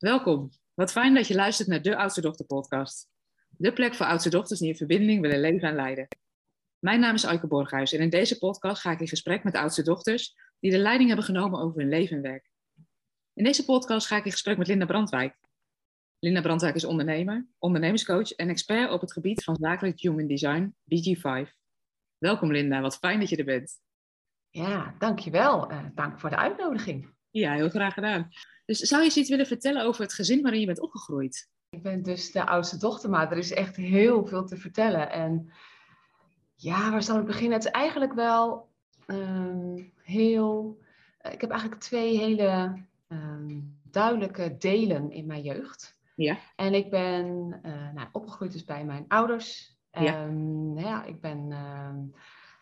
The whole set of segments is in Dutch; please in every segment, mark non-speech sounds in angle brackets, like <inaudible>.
Welkom. Wat fijn dat je luistert naar de Oudste Dochter podcast. De plek voor oudste dochters die in verbinding willen leven en leiden. Mijn naam is Aike Borghuis en in deze podcast ga ik in gesprek met oudste dochters die de leiding hebben genomen over hun leven en werk. In deze podcast ga ik in gesprek met Linda Brandwijk. Linda Brandwijk is ondernemer, ondernemerscoach en expert op het gebied van zakelijk human design, BG5. Welkom Linda, wat fijn dat je er bent. Ja, dankjewel. Uh, dank voor de uitnodiging. Ja, heel graag gedaan. Dus zou je eens iets willen vertellen over het gezin waarin je bent opgegroeid? Ik ben dus de oudste dochter, maar er is echt heel veel te vertellen. En ja, waar zal ik beginnen? Het is eigenlijk wel um, heel. Uh, ik heb eigenlijk twee hele um, duidelijke delen in mijn jeugd. Ja. En ik ben uh, nou, opgegroeid dus bij mijn ouders. Ja. Um, ja, ik ben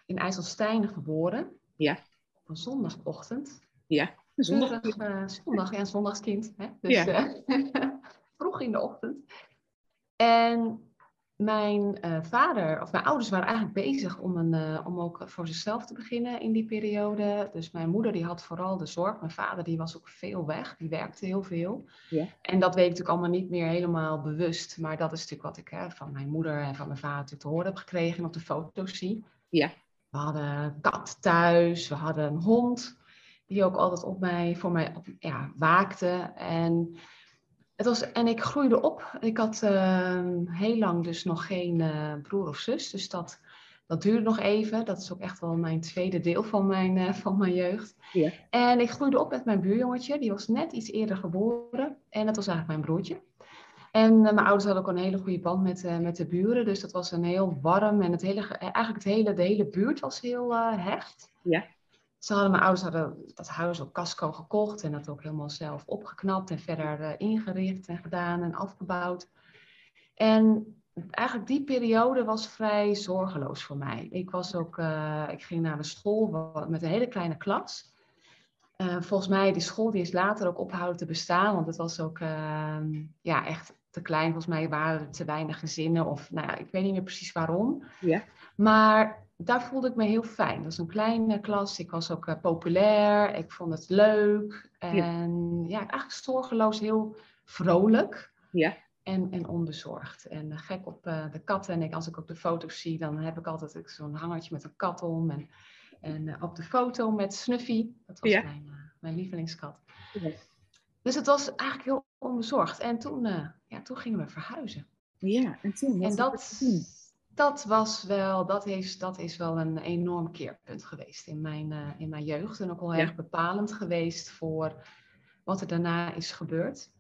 in IJsselstein geboren. Ja. Op een zondagochtend. Ja. Zondag, uh, zondag en zondagskind. Hè? Dus Ja. uh, <laughs> vroeg in de ochtend. En mijn uh, vader, of mijn ouders waren eigenlijk bezig om, een, om ook voor zichzelf te beginnen in die periode. Dus mijn moeder die had vooral de zorg. Mijn vader die was ook veel weg, die werkte heel veel. Ja. En dat weet ik natuurlijk allemaal niet meer helemaal bewust. Maar dat is natuurlijk wat ik hè, van mijn moeder en van mijn vader natuurlijk te horen heb gekregen en op de foto's zie. Ja. We hadden een kat thuis, we hadden een hond die ook altijd op mij, voor mij ja, waakte. En, het was, en ik groeide op. Ik had uh, heel lang dus nog geen uh, broer of zus. Dus dat, dat duurde nog even. Dat is ook echt wel mijn tweede deel van mijn, uh, van mijn jeugd. Ja. En ik groeide op met mijn buurjongetje. Die was net iets eerder geboren. En dat was eigenlijk mijn broertje. En mijn ouders hadden ook een hele goede band met, met de buren. Dus dat was een heel warm. En het hele, eigenlijk het hele, de hele buurt was heel hecht. Ja. Ze hadden, mijn ouders hadden dat huis op Casco gekocht en dat ook helemaal zelf opgeknapt en verder uh, ingericht en gedaan en afgebouwd. En eigenlijk die periode was vrij zorgeloos voor mij. Ik was ook, uh, ik ging naar de school met een hele kleine klas. Uh, volgens mij, die school die is later ook ophouden te bestaan, want het was ook ja, echt te klein. Volgens mij waren er te weinig gezinnen of nou ja, ik weet niet meer precies waarom. Ja. Maar daar voelde ik me heel fijn. Dat was een kleine klas. Ik was ook uh, populair. Ik vond het leuk. En ja, eigenlijk zorgeloos, heel vrolijk. Ja. En, en onbezorgd. En uh, gek op uh, de katten. En ik, als ik ook de foto's zie, dan heb ik altijd zo'n hangertje met een kat om. En, en op de foto met Snuffy. Dat was Ja. mijn, mijn lievelingskat. Ja. Dus het was eigenlijk heel onbezorgd. En toen, ja, toen gingen we verhuizen. Ja, en toen? En dat, dat was wel, dat is, dat is wel een enorm keerpunt geweest in mijn, uh, in mijn jeugd. En ook wel Ja. erg bepalend geweest voor wat er daarna is gebeurd.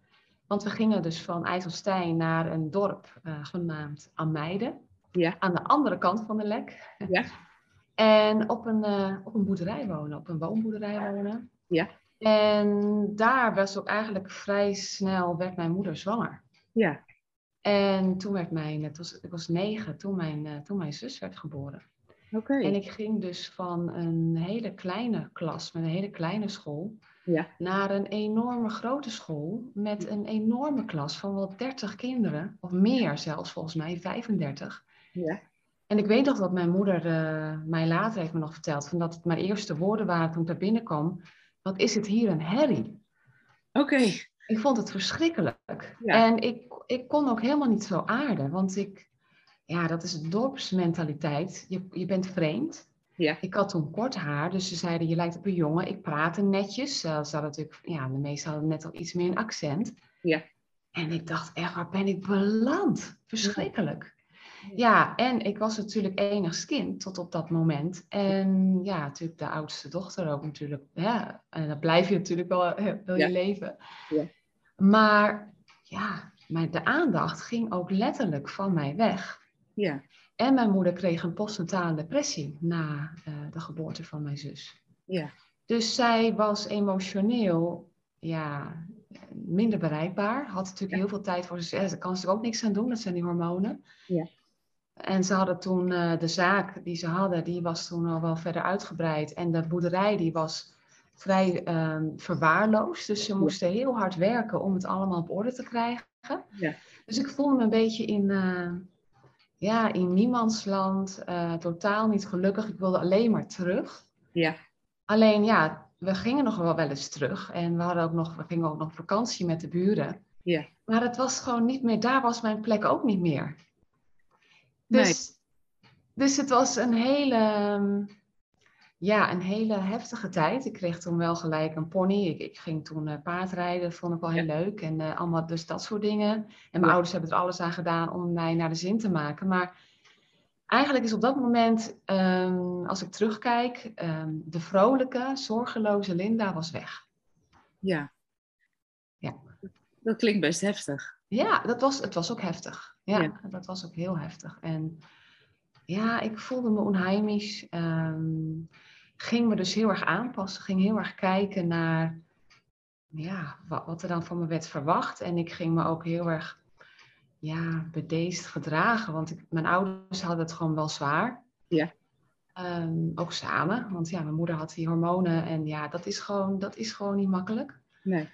Want we gingen dus van IJsselstein naar een dorp uh, genaamd Ameide. Ja. Aan de andere kant van de lek. Ja. <laughs> En op een, uh, op een boerderij wonen, op een woonboerderij wonen. Ja. En daar was ook eigenlijk vrij snel, werd mijn moeder zwanger. Ja. En toen werd mijn, het was, ik was negen, toen mijn, uh, toen mijn zus werd geboren. Oké. En ik ging dus van een hele kleine klas, met een hele kleine school, Ja. naar een enorme grote school met een enorme klas van wel 30 kinderen, of meer zelfs volgens mij, 35. Ja. En ik weet nog dat mijn moeder uh, mij later heeft me nog verteld, van dat het mijn eerste woorden waren toen ik daar binnenkwam, wat is het hier een herrie? Oké. Ik vond het verschrikkelijk. Ja. En ik, ik kon ook helemaal niet zo aarden, want ik, ja, dat is dorpsmentaliteit. Je, je bent vreemd. Ja. Ik had toen kort haar, dus ze zeiden je lijkt op een jongen. Ik praatte netjes. Uh, ze hadden natuurlijk, ja, de meesten hadden net al iets meer een accent. Ja. En ik dacht echt, waar ben ik beland? Verschrikkelijk. Ja, en ik was natuurlijk enigst kind tot op dat moment. En ja, natuurlijk de oudste dochter ook natuurlijk. Ja, en dat blijf je natuurlijk wel, wil je leven. Ja. Maar ja, mijn, de aandacht ging ook letterlijk van mij weg. Ja. En mijn moeder kreeg een postnatale depressie na uh, de geboorte van mijn zus. Ja. Dus zij was emotioneel ja, minder bereikbaar. Had natuurlijk Ja. heel veel tijd voor zichzelf. Daar kan ze ook niks aan doen, dat zijn die hormonen. Ja. En ze hadden toen uh, de zaak die ze hadden, die was toen al wel verder uitgebreid. En de boerderij die was vrij um, verwaarloosd. Dus ze moesten heel hard werken om het allemaal op orde te krijgen. Ja. Dus ik voelde me een beetje in, uh, ja, in niemandsland. Uh, totaal niet gelukkig. Ik wilde alleen maar terug. Ja. Alleen ja, we gingen nog wel wel eens terug. En we, hadden ook nog, we gingen ook nog vakantie met de buren. Ja. Maar het was gewoon niet meer, daar was mijn plek ook niet meer. Dus, dus het was een hele, ehm, ja, een hele heftige tijd. Ik kreeg toen wel gelijk een pony. Ik, ik ging toen uh, paardrijden, vond ik wel heel leuk. En uh, allemaal dus dat soort dingen. En mijn Ja. ouders hebben er alles aan gedaan om mij naar de zin te maken. Maar eigenlijk is op dat moment, ehm, als ik terugkijk, ehm, de vrolijke, zorgeloze Linda was weg. Ja. Ja. Dat klinkt best heftig. Ja, dat was, het was ook heftig. Ja, Ja. dat was ook heel heftig. En ja, ik voelde me onheimisch. ehm, ging me dus heel erg aanpassen. Ging heel erg kijken naar ja, wat, wat er dan van me werd verwacht. En ik ging me ook heel erg ja, bedeesd gedragen. Want ik, mijn ouders hadden het gewoon wel zwaar. Ja. Ehm, ook samen. Want ja, mijn moeder had die hormonen. En ja, dat is gewoon, dat is gewoon niet makkelijk. Nee.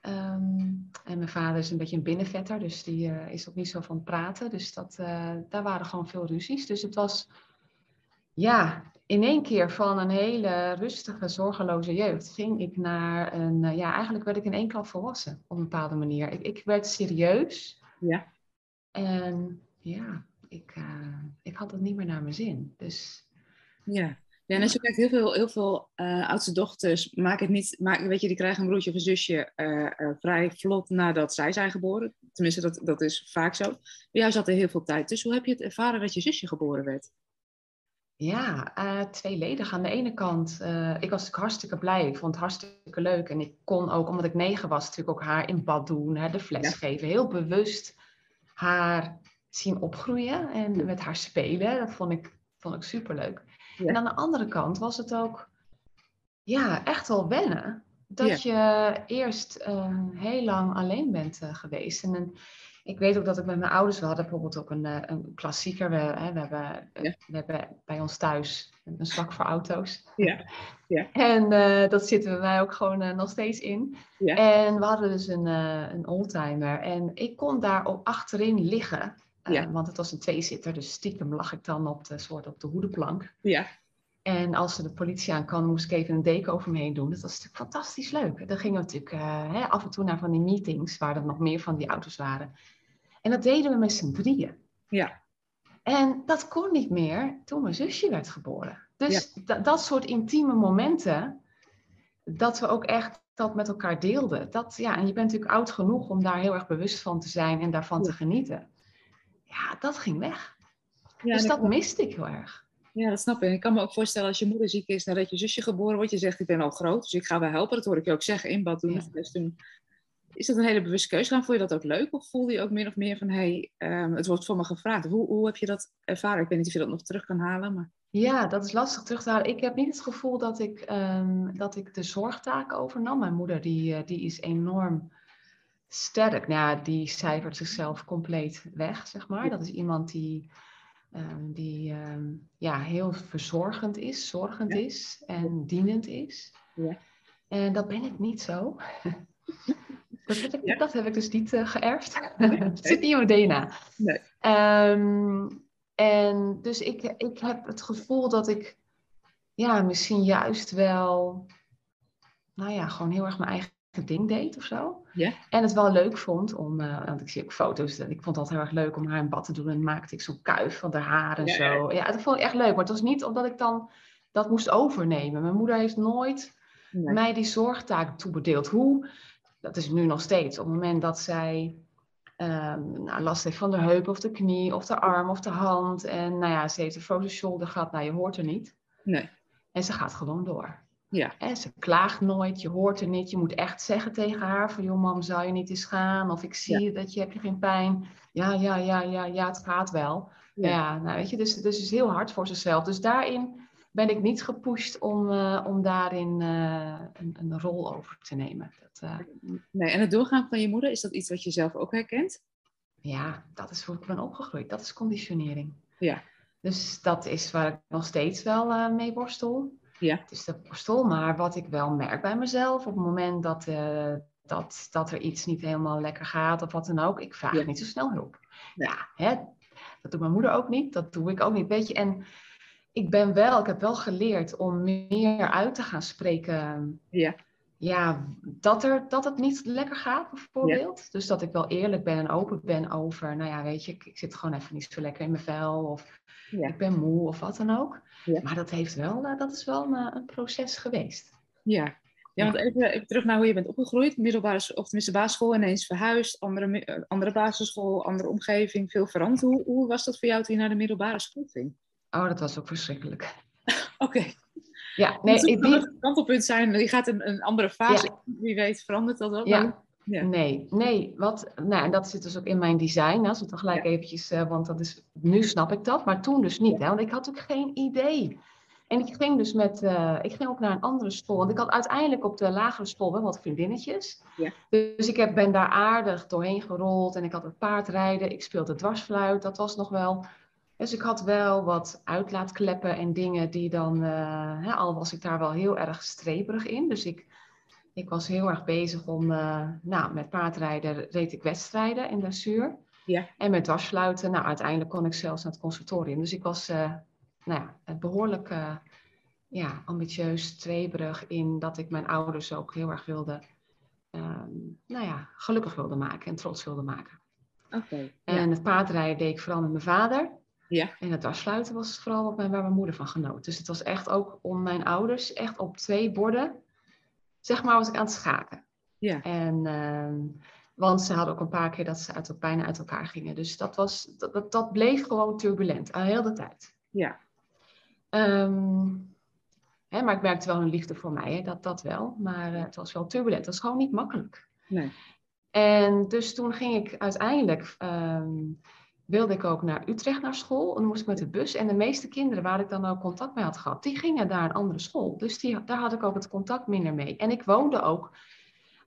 Ehm, en mijn vader is een beetje een binnenvetter, dus die eh, is ook niet zo van praten. Dus dat, eh, daar waren gewoon veel ruzies. Dus het was, ja, in één keer van een hele rustige, zorgeloze jeugd ging ik naar een, eh, ja, eigenlijk werd ik in één klap volwassen op een bepaalde manier. Ik, ik werd serieus Ja. en ja, ik, eh, ik had het niet meer naar mijn zin. Dus Ja. Ja, en als je kijkt, heel veel, heel veel eh, oudste dochters maken het niet, maken, weet je, die krijgen een broertje of een zusje vrij vlot nadat zij zijn geboren. Tenminste, dat, dat is vaak zo. Bij jou zat er heel veel tijd tussen. Hoe heb je het ervaren dat je zusje geboren werd? Ja, eh, tweeledig. Aan de ene kant, eh, ik was natuurlijk hartstikke blij. Ik vond het hartstikke leuk. En ik kon ook, omdat ik negen was, natuurlijk ook haar in bad doen, hè, de fles Ja. geven. Heel bewust haar zien opgroeien en met haar spelen. Dat vond ik, vond ik superleuk. Ja. En aan de andere kant was het ook, ja, echt wel wennen. Dat je eerst eh, heel lang alleen bent geweest. En een, ik weet ook dat ik met mijn ouders, we hadden bijvoorbeeld ook een, eh, een klassieker. We, hè, we, hebben, Ja. we hebben bij ons thuis een zwak voor auto's. Ja, ja. En eh, dat zitten we mij ook gewoon eh, nog steeds in. Ja. En we hadden dus een, eh, een oldtimer. En ik kon daar op achterin liggen. eh, Ja. Want het was een tweezitter, dus stiekem lag ik dan op de, soort op de hoedenplank. Ja, En als er de politie aankwam, moest ik even een deken over me heen doen. Dat was natuurlijk fantastisch leuk. Dan gingen we natuurlijk eh, hè, af en toe naar van die meetings, waar er nog meer van die auto's waren. En dat deden we met z'n drieën. ja, En dat kon niet meer toen mijn zusje werd geboren. Dus da- dat soort intieme momenten, dat we ook echt dat met elkaar deelden. Dat, ja, en je bent natuurlijk oud genoeg om daar heel erg bewust van te zijn en daarvan te genieten. Ja, dat ging weg. ja, dus dat miste ik heel erg. ja, dat snap ik. Ik kan me ook voorstellen als je moeder ziek is nadat je zusje geboren wordt. Je zegt, ik ben al groot, dus ik ga wel helpen. Dat hoor ik je ook zeggen, in bad doen. Ja. doen. Is dat een hele bewuste keuze gaan? Vond je dat ook leuk? Of voelde je ook meer of meer van, hey, ehm, het wordt voor me gevraagd. Hoe, hoe heb je dat ervaren? Ik weet niet of je dat nog terug kan halen, maar... Ja, dat is lastig terug te halen. Ik heb niet het gevoel dat ik, ehm, dat ik de zorgtaak overnam. Mijn moeder die, eh, die is enorm sterk. Nou, ja, die cijfert zichzelf compleet weg, zeg maar. Dat is iemand die, ehm, die ja, heel verzorgend is, zorgend Ja. is en dienend is. Ja. En dat ben ik niet zo. <laughs> dat, heb ik, Ja. dat heb ik dus niet eh, geërfd. Het <laughs> zit niet in mijn DNA. Nee. Ehm, en dus ik, ik heb het gevoel dat ik ja, misschien juist wel, nou ja, gewoon heel erg mijn eigen ding deed of zo. Ja. En het wel leuk vond om, eh, want ik zie ook foto's, en ik vond het altijd heel erg leuk om haar in bad te doen. En maakte ik zo'n kuif van haar haar en Ja, zo. Ja, dat vond ik echt leuk. Maar het was niet omdat ik dan dat moest overnemen. Mijn moeder heeft nooit Nee. mij die zorgtaak toebedeeld. Hoe? Dat is nu nog steeds. Op het moment dat zij ehm, nou, last heeft van de heup of de knie of de arm of de hand. En nou ja, ze heeft een frozen shoulder gehad. Nou, je hoort er niet. Nee. En ze gaat gewoon door. Ja. En ze klaagt nooit, je hoort er niet. Je moet echt zeggen tegen haar van, joh mam, zou je niet eens gaan? Of ik zie dat je, heb je geen pijn? Ja, ja, ja, ja, ja, het gaat wel. Ja. Ja, nou weet je, dus, dus is heel hard voor zichzelf. Dus daarin ben ik niet gepusht om, eh, om daarin eh, een, een rol over te nemen. Dat, eh, nee. En het doorgaan van je moeder, is dat iets wat je zelf ook herkent? ja, dat is hoe ik ben opgegroeid. Dat is conditionering. Ja. Dus dat is waar ik nog steeds wel mee worstel. Ja. Het is de worstel, maar wat ik wel merk bij mezelf op het moment dat, dat, dat er iets niet helemaal lekker gaat of wat dan ook, ik vraag Ja. niet zo snel hulp. Ja, hè, dat doet mijn moeder ook niet, dat doe ik ook niet. Weet je, en ik ben wel, ik heb wel geleerd om meer uit te gaan spreken Ja. ja, dat, er, dat het niet lekker gaat, bijvoorbeeld. Dus dat ik wel eerlijk ben en open ben over, nou ja, weet je, ik, ik zit gewoon even niet zo lekker in mijn vel. Of ik ben moe of wat dan ook. Maar dat, heeft wel, uh, dat is wel een, een, proces geweest. Ja. Ja, want even, even, terug naar hoe je bent opgegroeid. Middelbare, of tenminste basisschool, ineens verhuisd. Andere, eh, andere basisschool, andere omgeving, veel veranderd. Hoe, hoe was dat voor jou toen je naar de middelbare school ging? Oh, dat was ook verschrikkelijk. <laughs> Oké. Ja, nee, kan het kantelpunt zijn, je gaat een, een andere fase, wie weet verandert dat ook. Ja. ja. Nee, nee, wat, nou, en dat zit dus ook in mijn design, als we het gelijk ja. eventjes, uh, want dat is, nu snap ik dat, maar toen dus niet, hè, want ik had ook geen idee. En ik ging dus met, uh, ik ging ook naar een andere school, want ik had uiteindelijk op de lagere school wel wat vriendinnetjes. Ja. Dus ik heb, ben daar aardig doorheen gerold en ik had het paardrijden, ik speelde dwarsfluit, dat was nog wel dus ik had wel wat uitlaatkleppen en dingen die dan, uh, hè, al was ik daar wel heel erg streperig in. Dus ik, ik was heel erg bezig om, uh, nou, met paardrijden reed ik wedstrijden in dressuur. Ja. En met dwarsfluiten, nou, uiteindelijk kon ik zelfs naar het conservatorium. Dus ik was, uh, nou ja, behoorlijk ja, ambitieus, streberig in dat ik mijn ouders ook heel erg wilde, ehm, nou ja, gelukkig wilde maken en trots wilde maken. Oké. en het paardrijden deed ik vooral met mijn vader. Ja. En het afsluiten was vooral wat mijn, waar mijn moeder van genoot. Dus het was echt ook om mijn ouders, echt op twee borden, zeg maar, was ik aan het schaken. Ja. En, uh, want ze hadden ook een paar keer dat ze uit, bijna uit elkaar gingen. Dus dat, was, dat, dat, dat bleef gewoon turbulent, al heel de tijd. Ja. Um, hè, maar ik merkte wel een liefde voor mij, hè, dat, dat wel. Maar uh, het was wel turbulent, het was gewoon niet makkelijk. Nee. En dus toen ging ik uiteindelijk... Um, wilde ik ook naar Utrecht naar school. En dan moest ik met de bus. En de meeste kinderen waar ik dan ook contact mee had gehad, die gingen naar een andere school. Dus die, daar had ik ook het contact minder mee. En ik woonde ook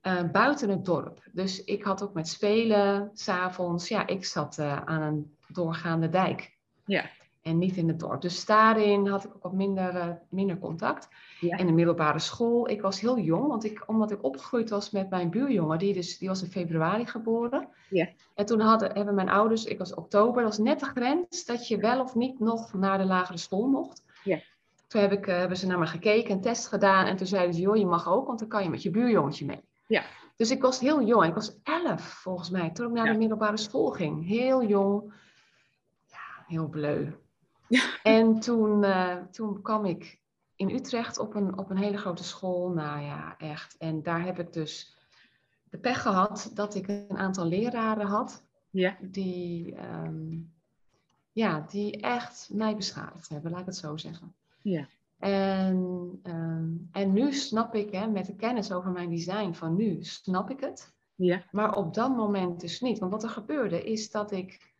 uh, buiten het dorp. Dus ik had ook met spelen, s'avonds. Ja, ik zat uh, aan een doorgaande dijk. Ja. En niet in het dorp. Dus daarin had ik ook wat minder, uh, minder contact. Ja. En de middelbare school, ik was heel jong, want ik, omdat ik opgegroeid was met mijn buurjongen, die, dus, die was in februari geboren. Ja. En toen hadden, hebben mijn ouders, ik was oktober, dat was net de grens dat je wel of niet nog naar de lagere school mocht. Ja. Toen heb ik, uh, hebben ze naar me gekeken, een test gedaan en toen zeiden ze, joh, je mag ook, want dan kan je met je buurjongetje mee. Ja. Dus ik was heel jong, ik was elf volgens mij, toen ik naar Ja. de middelbare school ging. Heel jong, ja, heel bleu. Ja. <laughs> En toen, uh, toen kwam ik in Utrecht op een, op een hele grote school. Nou ja, echt. En daar heb ik dus de pech gehad dat ik een aantal leraren had. Ja. Die, um, ja, die echt mij beschadigd hebben, laat ik het zo zeggen. Ja. En, um, en nu snap ik, hè, met de kennis over mijn design van nu, snap ik het. Ja. Maar op dat moment dus niet. Want wat er gebeurde is dat ik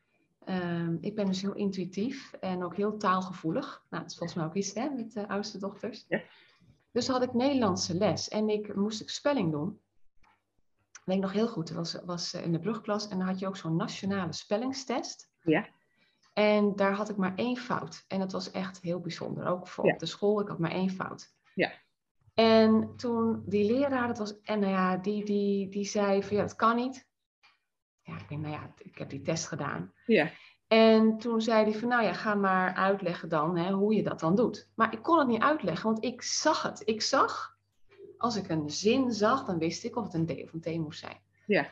Um, ik ben dus heel intuïtief en ook heel taalgevoelig. Nou, dat is volgens mij ook iets hè, met de oudste dochters. Ja. Dus had ik Nederlandse les en ik moest ik spelling doen. Dat weet ik nog heel goed. Dat was, was in de brugklas en dan had je ook zo'n nationale spellingstest. Ja. En daar had ik maar één fout. En dat was echt heel bijzonder. Ook voor Ja. op de school, ik had maar één fout. Ja. En toen die leraar, dat was, en nou ja, die, die, die zei van ja, dat kan niet. Ja, ik denk, nou ja, ik heb die test gedaan. Ja. En toen zei hij van, nou ja, ga maar uitleggen dan hè, hoe je dat dan doet. Maar ik kon het niet uitleggen, want ik zag het. Ik zag, als ik een zin zag, dan wist ik of het een D of een T moest zijn. Ja.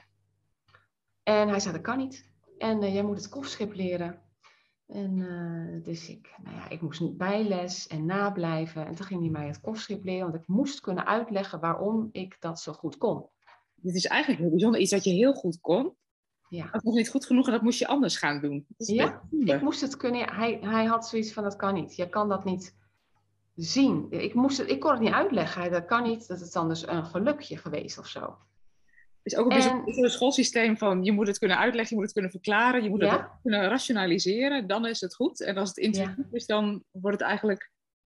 En hij zei, dat kan niet. En uh, jij moet het kofschip leren. En uh, dus ik, nou ja, ik moest bijles en nablijven. En toen ging hij mij het kofschip leren, want ik moest kunnen uitleggen waarom ik dat zo goed kon. Dit is eigenlijk heel bijzonder. Iets wat je heel goed kon. Ja. Dat was niet goed genoeg en dat moest je anders gaan doen. Ja, ik moest het kunnen. Hij, hij had zoiets van, dat kan niet. Je kan dat niet zien. Ik, moest het, ik kon het niet uitleggen. Hij, dat kan niet. Dat is dan dus een gelukje geweest of zo. Het is ook een En- bijzonder schoolsysteem van je moet het kunnen uitleggen, je moet het kunnen verklaren, je moet het Ja. ook kunnen rationaliseren. Dan is het goed. En als het intuïtief is, dan wordt het eigenlijk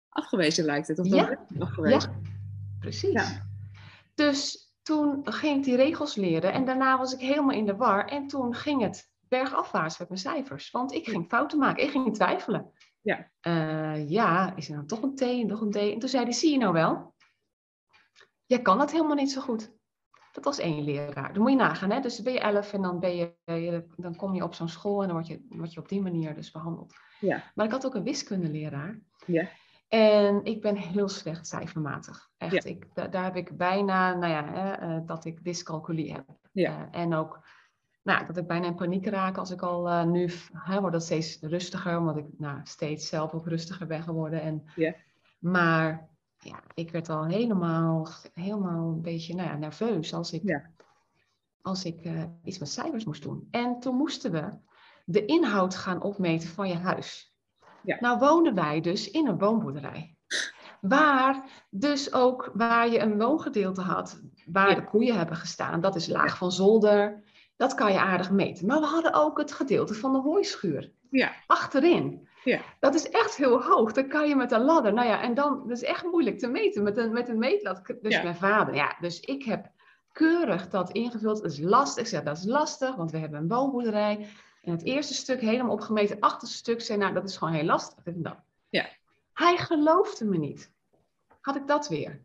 afgewezen, lijkt het. Of dan Ja. wordt het afgewezen. Precies. Ja. Dus toen ging ik die regels leren. En daarna was ik helemaal in de war. En toen ging het bergafwaarts met mijn cijfers. Want ik ging fouten maken. Ik ging twijfelen. Ja. Eh, ja, is er nou toch een T en nog een D? En toen zei hij, zie je nou wel? Jij kan het helemaal niet zo goed. Dat was één leraar. Dan moet je nagaan, hè? Dus ben je elf en dan, ben je, je- dan kom je op zo'n school en dan word je, word je op die manier dus behandeld. Ja. Maar ik had ook een wiskundeleraar. Ja. En ik ben heel slecht cijfermatig. Echt. Ik, daar, heb ik bijna, nou ja, hè, eh, dat ik dyscalculie heb. Ja. Eh, en ook nou, dat ik bijna in paniek raak als ik al uh, nu hè, wordt dat steeds rustiger, omdat ik nou, steeds zelf ook rustiger ben geworden. En, Ja. Maar ja, ik werd al helemaal, helemaal een beetje nou ja, nerveus als ik, Ja. als ik eh, iets met cijfers moest doen. En toen moesten we de inhoud gaan opmeten van je huis. Ja. Nou woonden wij dus in een woonboerderij. Waar dus ook, waar je een woongedeelte had, waar Ja. de koeien hebben gestaan, dat is laag van zolder. Dat kan je aardig meten. Maar we hadden ook het gedeelte van de hooischuur Ja. achterin. Ja. Dat is echt heel hoog. Dan kan je met een ladder. Nou ja, en dan dat is echt moeilijk te meten met een, met een meetlat. Dus Ja. mijn vader, ja. Dus ik heb keurig dat ingevuld. Dat is lastig. Ik zeg, dat is lastig, want we hebben een woonboerderij. En het eerste stuk helemaal opgemeten. Het achterste stuk zei, nou, dat is gewoon heel lastig. En dan. Ja. Hij geloofde me niet. Had ik dat weer.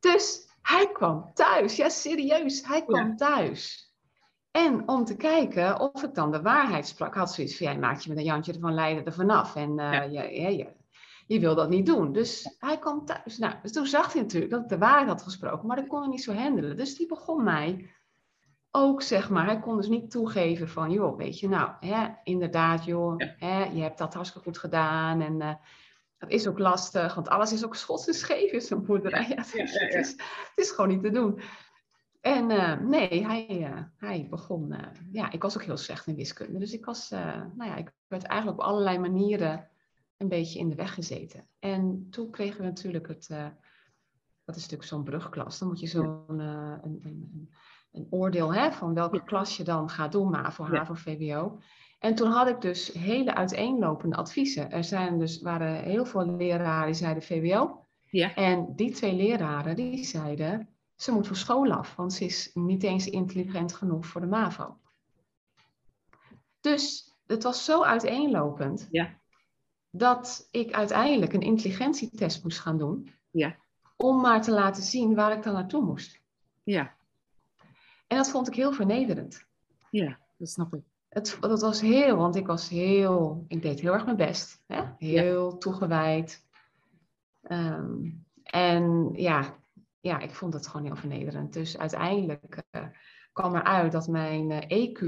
Dus hij kwam thuis. Ja, serieus. Hij kwam Ja. thuis. En om te kijken of ik dan de waarheid sprak, had zoiets van, jij maakt je met een Jantje van Leiden er vanaf. En eh, Ja. je, je, je, je wil dat niet doen. Dus hij kwam thuis. Nou, dus toen zag hij natuurlijk dat ik de waarheid had gesproken, maar dat kon hij niet zo handelen. Dus die begon mij ook, zeg maar, hij kon dus niet toegeven van, joh, weet je, nou, hè, inderdaad, joh, Ja. hè, je hebt dat hartstikke goed gedaan. En eh, dat is ook lastig, want alles is ook schots en scheef in zo'n boerderij. Ja. Het, is, het is gewoon niet te doen. En eh, nee, hij, eh, hij begon. ja, ik was ook heel slecht in wiskunde. Dus ik was, nou ja, ik werd eigenlijk op allerlei manieren een beetje in de weg gezeten. En toen kregen we natuurlijk het, dat is natuurlijk zo'n brugklas. Dan moet je zo'n een, een, een, een oordeel hè, van welke klas je dan gaat doen, MAVO. HAVO, VWO. En toen had ik dus hele uiteenlopende adviezen. Er zijn dus, waren heel veel leraren die zeiden VWO. Ja. En die twee leraren die zeiden, ze moet van school af, want ze is niet eens intelligent genoeg voor de MAVO. Dus het was zo uiteenlopend Ja. dat ik uiteindelijk een intelligentietest moest gaan doen. Ja. Om maar te laten zien waar ik dan naartoe moest. Ja. En dat vond ik heel vernederend. Ja. Dat snap ik. Het, dat was heel, want ik was heel, ik deed heel erg mijn best. Hè? Heel toegewijd. Ehm, en ja, ja, ik vond het gewoon heel vernederend. Dus uiteindelijk eh, kwam eruit dat mijn eh, EQ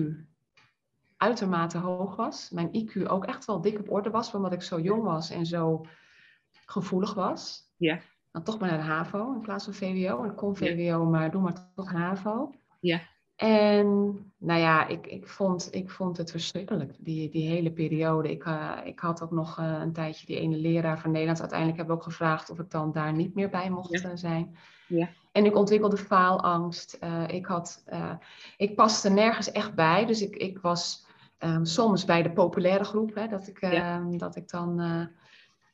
uitermate hoog was. Mijn IQ ook echt wel dik op orde was, omdat ik zo jong was en zo gevoelig was. Ja. Dan toch maar naar de HAVO in plaats van VWO. En ik kon VWO, maar doe maar toch HAVO. Ja. En nou ja, ik, ik, vond, ik vond het verschrikkelijk, die, die hele periode. Ik, eh, ik had ook nog eh, een tijdje die ene leraar van Nederlands. Uiteindelijk hebben we ook gevraagd of ik dan daar niet meer bij mocht Ja. eh, zijn. Ja. En ik ontwikkelde faalangst. Ik, had, ik paste nergens echt bij. Dus ik, ik was ehm, soms bij de populaire groep, hè, dat, ik, Ja. ehm, dat ik dan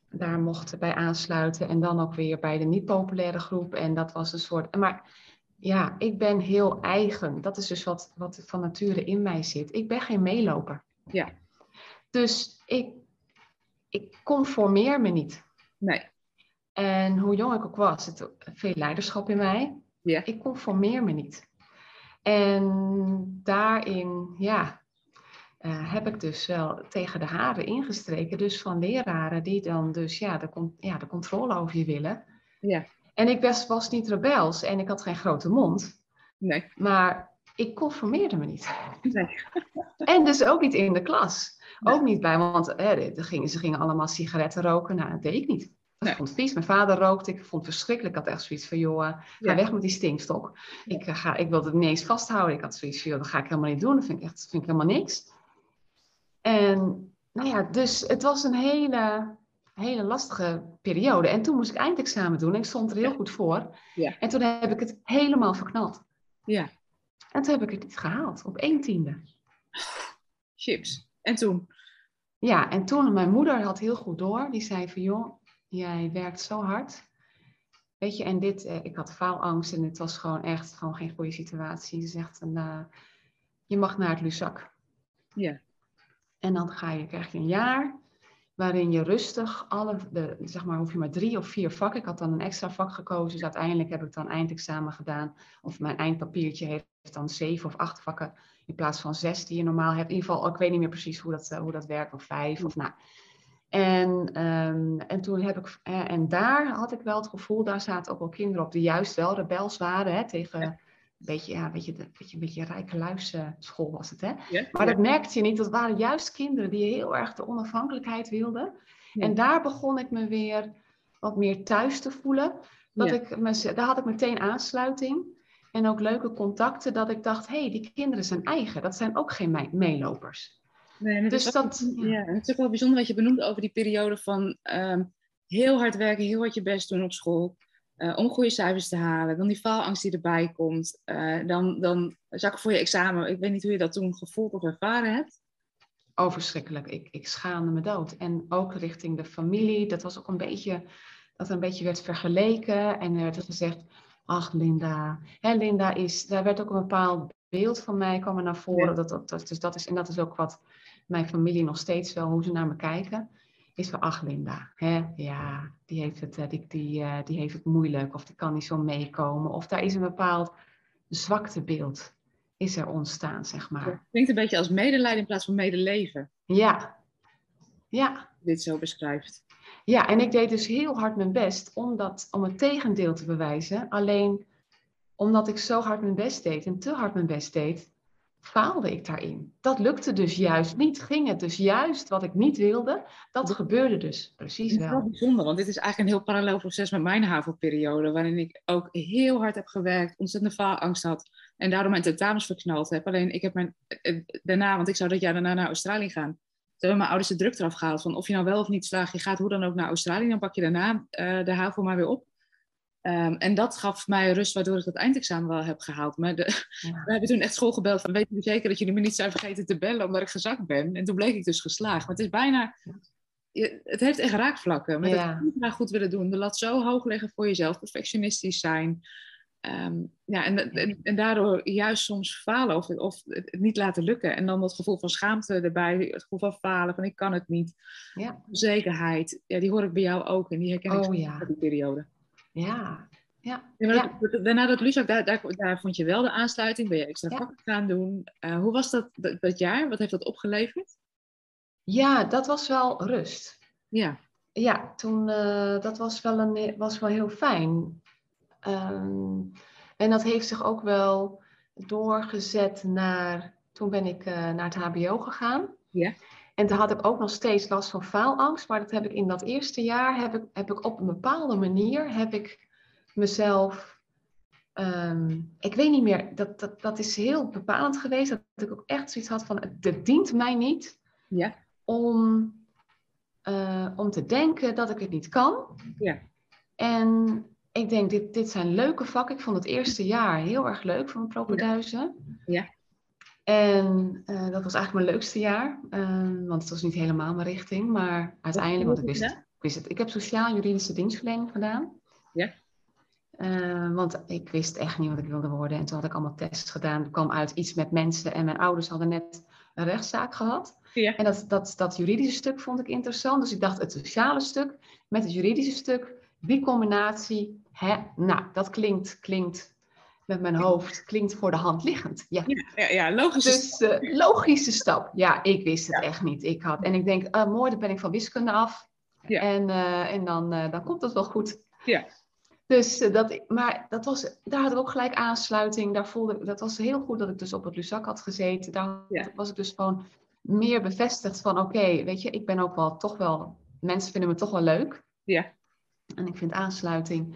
daar mocht bij aansluiten. En dan ook weer bij de niet-populaire groep. En dat was een soort. Maar ja, ik ben heel eigen. Dat is dus wat, wat van nature in mij zit. Ik ben geen meeloper. Ja. Dus ik, ik conformeer me niet. Nee. En hoe jong ik ook was, het veel leiderschap in mij. Ja. Ik conformeer me niet. En daarin, ja, eh, heb ik dus wel tegen de haren ingestreken. Dus van leraren die dan dus ja, de, ja, de controle over je willen. Ja. En ik was, was niet rebels en ik had geen grote mond. Nee. Maar ik conformeerde me niet. Nee. <laughs> En dus ook niet in de klas. Nee. Ook niet bij, want hè, de- gingen, ze gingen allemaal sigaretten roken. Nou, dat deed ik niet. Ik Nee. vond het vies. Mijn vader rookte. Ik vond het verschrikkelijk. Ik had echt zoiets van, joh, eh, ga Ja. weg met die stinkstok. Ik, eh, ga, ik wilde het ineens vasthouden. Ik had zoiets van, joh, dat ga ik helemaal niet doen. Dat vind ik echt vind ik helemaal niks. En nou ja, dus het was een hele, hele lastige periode. En toen moest ik eindexamen doen. En ik stond er heel Ja. goed voor. Ja. En toen heb ik het helemaal verknald. Ja. En toen heb ik het niet gehaald. Op één tiende. Chips. En toen? Ja, en toen, mijn moeder had heel goed door. Die zei van, joh, jij werkt zo hard. Weet je, en dit, eh, ik had faalangst en het was gewoon echt gewoon geen goede situatie. Ze zegt, en, eh, je mag naar het Luzak. Ja. En dan ga je, krijg je een jaar waarin je rustig alle, de, zeg maar, hoef je maar drie of vier vakken. Ik had dan een extra vak gekozen, dus uiteindelijk heb ik dan eindexamen gedaan. Of mijn eindpapiertje heeft dan zeven of acht vakken in plaats van zes die je normaal hebt. In ieder geval, ik weet niet meer precies hoe dat, eh, hoe dat werkt, of vijf of nou. En, ehm, en toen heb ik, eh, en daar had ik wel het gevoel, daar zaten ook wel kinderen op die juist wel rebels waren hè, tegen beetje, ja, weet je, een beetje, een beetje rijke luisschool was het. Hè? maar dat merkte je niet, dat waren juist kinderen die heel erg de onafhankelijkheid wilden. En daar begon ik me weer wat meer thuis te voelen. Dat ik me, daar had ik meteen aansluiting en ook leuke contacten, dat ik dacht, hé, hey, die kinderen zijn eigen, dat zijn ook geen meelopers. Nee, dus dat, ja, het is ook wel bijzonder wat je benoemt over die periode van ehm, heel hard werken, heel hard je best doen op school, uh, om goede cijfers te halen, dan die faalangst die erbij komt, uh, dan, dan zakken voor je examen. Ik weet niet hoe je dat toen gevoeld of ervaren hebt. Oh, verschrikkelijk. Ik, ik schaamde me dood. En ook richting de familie, dat was ook een beetje, dat een beetje werd vergeleken en er werd gezegd, ach Linda, hè, Linda is, daar werd ook een bepaald beeld van mij kwam er naar voren. Dat, dat, dat, dus dat is, en dat is ook wat mijn familie nog steeds wel, hoe ze naar me kijken, is van, ach Linda, hè, ja, die heeft, het, eh, die, die, uh, die heeft het moeilijk of die kan niet zo meekomen. Of daar is een bepaald zwaktebeeld is er ontstaan, zeg maar. Het klinkt een beetje als medelijden in plaats van medeleven. Ja, ja. Dit zo beschrijft. Ja, en ik deed dus heel hard mijn best om, dat, om het tegendeel te bewijzen. Alleen omdat ik zo hard mijn best deed en te hard mijn best deed, faalde ik daarin. Dat lukte dus juist niet. Ging het dus juist wat ik niet wilde, dat gebeurde dus precies wel. Dat is bijzonder, want dit is eigenlijk een heel parallel proces met mijn HAVO-periode, waarin ik ook heel hard heb gewerkt, ontzettende faalangst had en daardoor mijn tentamens verknald heb. Alleen ik heb mijn, eh, daarna, want ik zou dat jaar daarna naar Australië gaan, toen hebben mijn ouders de druk eraf gehaald van of je nou wel of niet slaagt, je gaat hoe dan ook naar Australië, dan pak je daarna uh, de HAVO maar weer op. Um, en dat gaf mij rust, waardoor ik dat eindexamen wel heb gehaald. Maar de, <laughs> we hebben toen echt school gebeld van, weet je zeker dat jullie me niet zijn vergeten te bellen omdat ik gezakt ben? En toen bleek ik dus geslaagd. Maar het is bijna, je, het heeft echt raakvlakken. Met ja. het niet goed willen doen, de lat zo hoog leggen voor jezelf, perfectionistisch zijn. Um, ja, en, en, en, daardoor juist soms falen of, of het niet laten lukken. En dan dat gevoel van schaamte erbij, het gevoel van falen, van ik kan het niet. Ja. Zekerheid, ja, die hoor ik bij jou ook en die herken ik oh, ja. die periode. Ja, ja. ja, daarna dat Luzak, daar, daar, daar, vond je wel de aansluiting, ben je extra vakken gaan doen. Uh, hoe was dat, dat, jaar? Wat heeft dat opgeleverd? Ja, dat was wel rust. Ja. Ja, toen, uh, dat was wel, een, was wel heel fijn. Um, en dat heeft zich ook wel doorgezet naar, toen ben ik uh, naar het hbo gegaan. Ja. En toen had ik ook nog steeds last van faalangst. Maar dat heb ik in dat eerste jaar, heb ik, heb ik op een bepaalde manier, heb ik mezelf, ehm, ik weet niet meer, dat, dat, dat is heel bepalend geweest. Dat ik ook echt zoiets had van, het dient mij niet ja. om, uh, om te denken dat ik het niet kan. Ja. En ik denk, dit, dit zijn leuke vakken. Ik vond het eerste jaar heel erg leuk van propenduizen. Ja. En uh, dat was eigenlijk mijn leukste jaar, uh, want het was niet helemaal mijn richting. Maar uiteindelijk, want ik wist, ik wist het. Ik heb sociaal-juridische dienstverlening gedaan. Ja. Uh, want ik wist echt niet wat ik wilde worden. En toen had ik allemaal tests gedaan. Er kwam uit iets met mensen. En mijn ouders hadden net een rechtszaak gehad. Ja. En dat, dat, dat juridische stuk vond ik interessant. Dus ik dacht, het sociale stuk met het juridische stuk, die combinatie, hè, nou, dat klinkt, klinkt met mijn hoofd klinkt voor de hand liggend. Ja, ja, ja logische dus. Uh, logische stap. Ja, ik wist het echt niet. Ik had, en ik denk, uh, mooi, dan ben ik van wiskunde af. Ja. En, uh, en dan, dan komt het wel goed. Ja. Dus dat, maar dat was, daar had ik ook gelijk aansluiting. Daar voelde, dat was heel goed dat ik dus op het Luzak had gezeten. Daar was ik dus gewoon meer bevestigd van, oké, weet je, ik ben ook wel toch wel, mensen vinden me toch wel leuk. Ja. En ik vind aansluiting.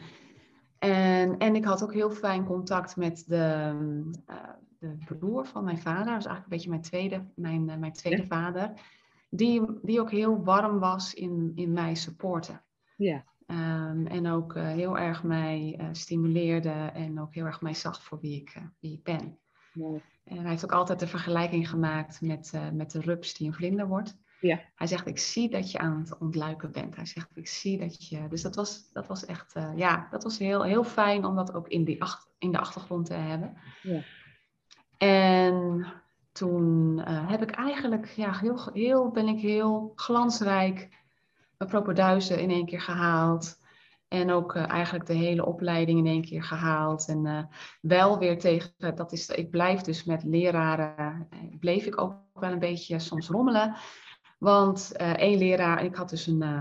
En, en ik had ook heel fijn contact met de, uh, de broer van mijn vader. Dat is eigenlijk een beetje mijn tweede, mijn, uh, mijn tweede vader. Die, die ook heel warm was in, in mij supporten. Ja. Um, en ook uh, heel erg mij stimuleerde en ook heel erg mij zag voor wie ik, wie ik ben. Mooi. En hij heeft ook altijd de vergelijking gemaakt met, met de rups die een vlinder wordt. Ja. Hij zegt, ik zie dat je aan het ontluiken bent. Hij zegt, ik zie dat je... Dus dat was, dat was echt, uh, ja, dat was heel, heel fijn om dat ook in, die ach, in de achtergrond te hebben. Ja. En toen uh, heb ik eigenlijk, ja, heel, heel, ben ik heel glansrijk mijn propenduizen in één keer gehaald. En ook uh, eigenlijk de hele opleiding in één keer gehaald. En uh, wel weer tegen, dat is, ik blijf dus met leraren, bleef ik ook wel een beetje soms rommelen. Want uh, één leraar, ik had dus een. Uh,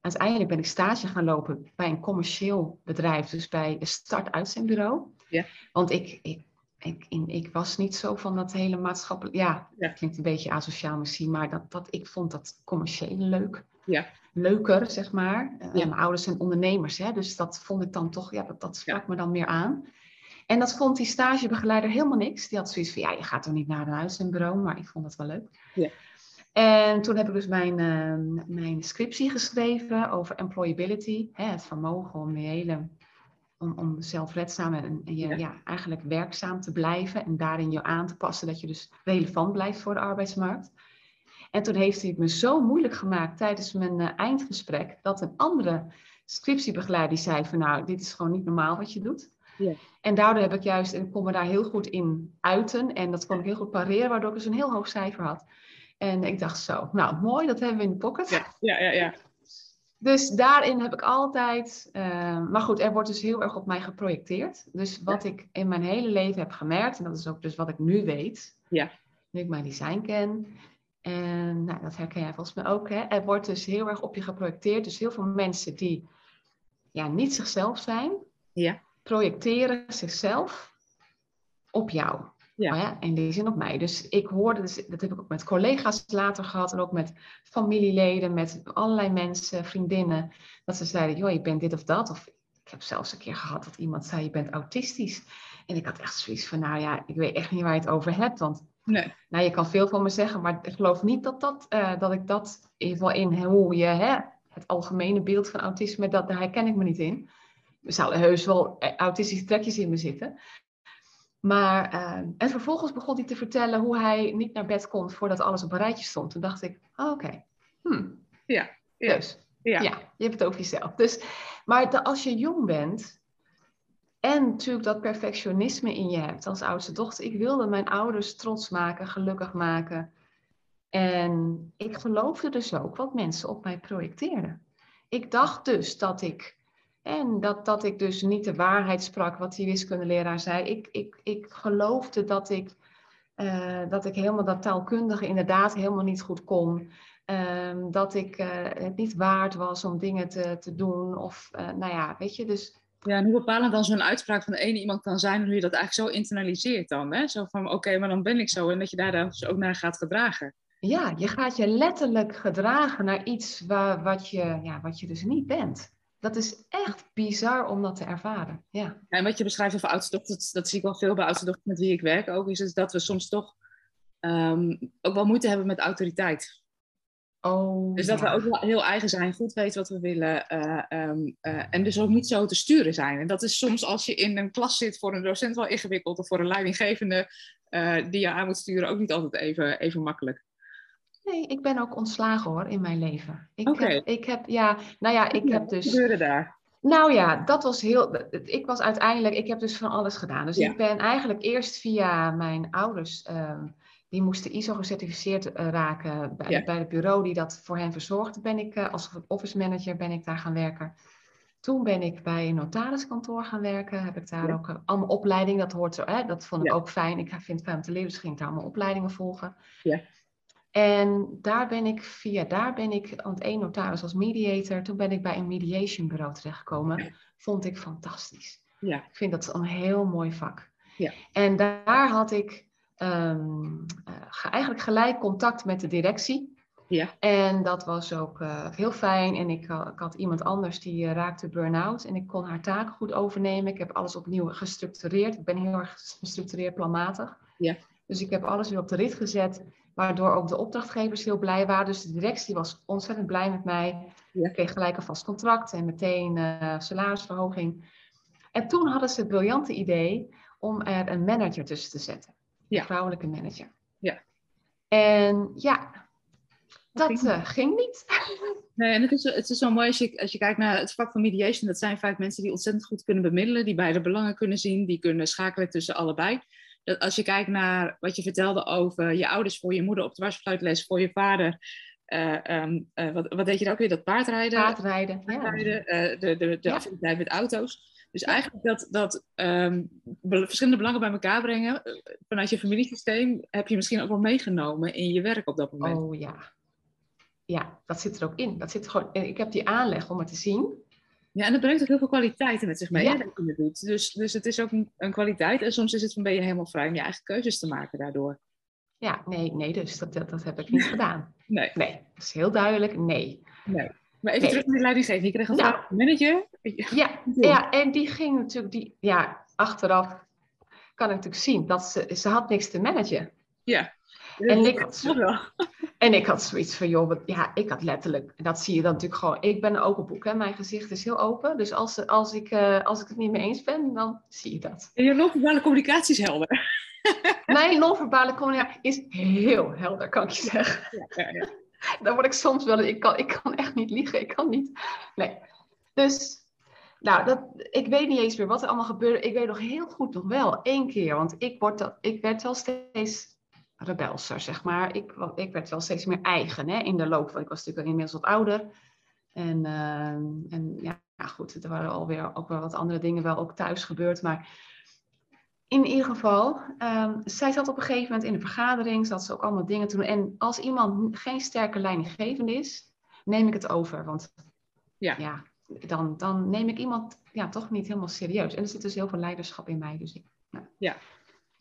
uiteindelijk ben ik stage gaan lopen bij een commercieel bedrijf, dus bij een start-uitzendbureau. Ja. Want ik, ik, ik, in, ik was niet zo van dat hele maatschappelijk. Ja, Ja. klinkt een beetje asociaal misschien, maar dat, dat, ik vond dat commercieel leuk. Ja. Leuker, zeg maar. Uh, Ja. Mijn ouders zijn ondernemers, hè, dus dat vond ik dan toch, ja, dat, dat sprak me dan meer aan. En dat vond die stagebegeleider helemaal niks. Die had zoiets van, ja, je gaat toch niet naar een uitzendbureau, maar ik vond dat wel leuk. Ja. En toen heb ik dus mijn, eh, mijn scriptie geschreven over employability. Hè, het vermogen om je hele, om, om zelfredzaam en, en je, Ja. ja. eigenlijk werkzaam te blijven. En daarin je aan te passen dat je dus relevant blijft voor de arbeidsmarkt. En toen heeft hij het me zo moeilijk gemaakt tijdens mijn eh, eindgesprek, dat een andere scriptiebegeleider zei van nou, dit is gewoon niet normaal wat je doet. Ja. En daardoor heb ik juist, en ik kon me daar heel goed in uiten en dat kon ik heel goed pareren, waardoor ik dus een heel hoog cijfer had. En ik dacht zo, nou mooi, dat hebben we in de pocket. Ja, ja, ja. ja. Dus daarin heb ik altijd, eh, maar goed, er wordt dus heel erg op mij geprojecteerd. Dus wat ik in mijn hele leven heb gemerkt, en dat is ook dus wat ik nu weet, Ja. nu ik mijn design ken, en nou, dat herken jij volgens mij ook, hè? er wordt dus heel erg op je geprojecteerd. Dus heel veel mensen die ja, niet zichzelf zijn, Ja. projecteren zichzelf op jou. Ja. Ja, in die zin op mij. Dus ik hoorde, dus, dat heb ik ook met collega's later gehad en ook met familieleden, met allerlei mensen, vriendinnen, dat ze zeiden, joh, je bent dit of dat. Of ik heb zelfs een keer gehad dat iemand zei, je bent autistisch. En ik had echt zoiets van, nou ja, ik weet echt niet waar je het over hebt, want Nee. nou, je kan veel van me zeggen, maar ik geloof niet dat, dat, eh, dat ik dat in ieder geval in hoe je hè, het algemene beeld van autisme, dat, daar herken ik me niet in. Er zouden heus wel eh, autistische trekjes in me zitten. Maar, eh, en vervolgens begon hij te vertellen hoe hij niet naar bed kon voordat alles op een rijtje stond. Toen dacht ik, oh, oké, hm, Ja. Ja. dus Ja. ja, je hebt het over jezelf. Dus, maar de- als je jong bent en natuurlijk dat perfectionisme in je hebt als oudste dochter. Ik wilde mijn ouders trots maken, gelukkig maken. En ik geloofde dus ook wat mensen op mij projecteerden. Ik dacht dus dat ik, en dat, dat ik dus niet de waarheid sprak wat die wiskundeleraar zei. Ik, ik, ik geloofde dat ik, eh, dat ik helemaal dat taalkundige inderdaad helemaal niet goed kon. Ehm, dat ik eh, het niet waard was om dingen te, te doen. Of eh, nou ja, weet je, dus Ja, en hoe bepalend dan zo'n uitspraak van de ene iemand kan zijn en hoe je dat eigenlijk zo internaliseert dan. Hè? Zo van, oké, maar dan ben ik zo. En dat je daar dan dus ook naar gaat gedragen. ja, je gaat je letterlijk gedragen naar iets waar, wat, je, ja, wat je dus niet bent. Dat is echt bizar om dat te ervaren. Ja. Ja, En wat je beschrijft over oudste dat, dat zie ik wel veel bij oudste met wie ik werk ook, is dus dat we soms toch ehm, ook wel moeite hebben met autoriteit. Oh, Dus dat ja. we ook wel heel eigen zijn, goed weten wat we willen eh, ehm, eh, en dus ook niet zo te sturen zijn. En dat is soms als je in een klas zit voor een docent wel ingewikkeld of voor een leidinggevende eh, die je aan moet sturen ook niet altijd even, even makkelijk. Nee, ik ben ook ontslagen hoor in mijn leven. Ik, heb, ik heb, ja, nou ja, ik Ja, heb wat dus. gebeurde daar? Nou ja, dat was heel. Ik was uiteindelijk, ik heb dus van alles gedaan. Dus Ja. ik ben eigenlijk eerst via mijn ouders, ehm, die moesten ISO gecertificeerd eh, raken bij, Ja. bij het bureau die dat voor hen verzorgde, ben ik eh, als office manager ben ik daar gaan werken. Toen ben ik bij een notariskantoor gaan werken. Heb ik daar Ja. ook eh, allemaal opleiding, dat hoort zo, hè, dat vond ik ook fijn. Ik vind het fijn om te leren, dus ging ik daar allemaal opleidingen volgen. Ja. En daar ben ik via, daar ben ik, want één notaris als mediator, toen ben ik bij een mediation bureau terechtgekomen. Vond ik fantastisch. Ja, Ik vind dat een heel mooi vak. Ja. En daar had ik ehm, eh, ge- eigenlijk gelijk contact met de directie. ja, En dat was ook eh, heel fijn. En ik, ha- ik had iemand anders die eh, raakte burn-out. En ik kon haar taken goed overnemen. Ik heb alles opnieuw gestructureerd. Ik ben heel erg gestructureerd planmatig. Ja. Dus ik heb alles weer op de rit gezet. Waardoor ook de opdrachtgevers heel blij waren. Dus de directie was ontzettend blij met mij. Ja. Ik kreeg gelijk een vast contract en meteen eh, salarisverhoging. En toen hadden ze het briljante idee om er een manager tussen te zetten. Ja. Een vrouwelijke manager. Ja. En ja, dat ging eh, ging niet. <laughs> Nee, en het is, het is zo mooi als je, als je kijkt naar het vak van mediation. Dat zijn vaak mensen die ontzettend goed kunnen bemiddelen, die beide belangen kunnen zien, die kunnen schakelen tussen allebei. Dat als je kijkt naar wat je vertelde over je ouders voor je moeder op dwarsfluitles, voor je vader. eh, ehm, eh, wat, wat deed je dan ook weer? Dat paardrijden? Paardrijden. Ja. paardrijden, eh, de, de, de Ja. affiniteit met auto's. Dus eigenlijk dat, dat ehm, verschillende belangen bij elkaar brengen vanuit je familiesysteem heb je misschien ook wel meegenomen in je werk op dat moment. Oh ja. ja, dat zit er ook in. Dat zit gewoon, ik heb die aanleg om het te zien. Ja, en dat brengt ook heel veel kwaliteiten met zich mee, Ja. hè, dat je het doet. Dus, dus het is ook een, een kwaliteit. En soms is het van, ben je helemaal vrij om je eigen keuzes te maken daardoor. Ja, nee, nee, dus dat, dat, dat heb ik niet gedaan. Nee, Nee, dat is heel duidelijk, nee. nee. Maar even Nee. terug naar die leidinggeving. Je kreeg een Nou. vraag de manager. Ja, <laughs> ja, en die ging natuurlijk, die, ja, achteraf kan ik natuurlijk zien dat ze, ze had niks te managen. Ja. En ik had. <laughs> En ik had zoiets van, joh, wat- ja, ik had letterlijk, dat zie je dan natuurlijk gewoon, ik ben een open boek, hè, mijn gezicht is heel open. Dus als, als, ik, eh, als ik het niet mee eens ben, dan zie je dat. En je non-verbale communicatie is helder. <laughs> Mijn non-verbale communicatie is heel helder, kan ik je zeggen. Ja, ja, ja. <laughs> Dan word ik soms wel, ik kan, ik kan echt niet liegen, ik kan niet. Nee. Dus, nou, dat, ik weet niet eens meer wat er allemaal gebeurde. Ik weet nog heel goed nog wel, één keer, want ik, word dat, ik werd wel steeds rebelser, zeg maar. Ik, ik werd wel steeds meer eigen hè, in de loop van, ik was natuurlijk al inmiddels wat ouder. En, ehm, en ja, ja, goed, er waren alweer ook wel wat andere dingen wel ook thuis gebeurd, maar in ieder geval, ehm, zij zat op een gegeven moment in een vergadering, zat ze ook allemaal dingen te doen. En als iemand geen sterke leidinggevende is, neem ik het over. Want Ja. ja, dan, dan neem ik iemand ja, toch niet helemaal serieus. En er zit dus heel veel leiderschap in mij. Dus, ik, nou. Ja.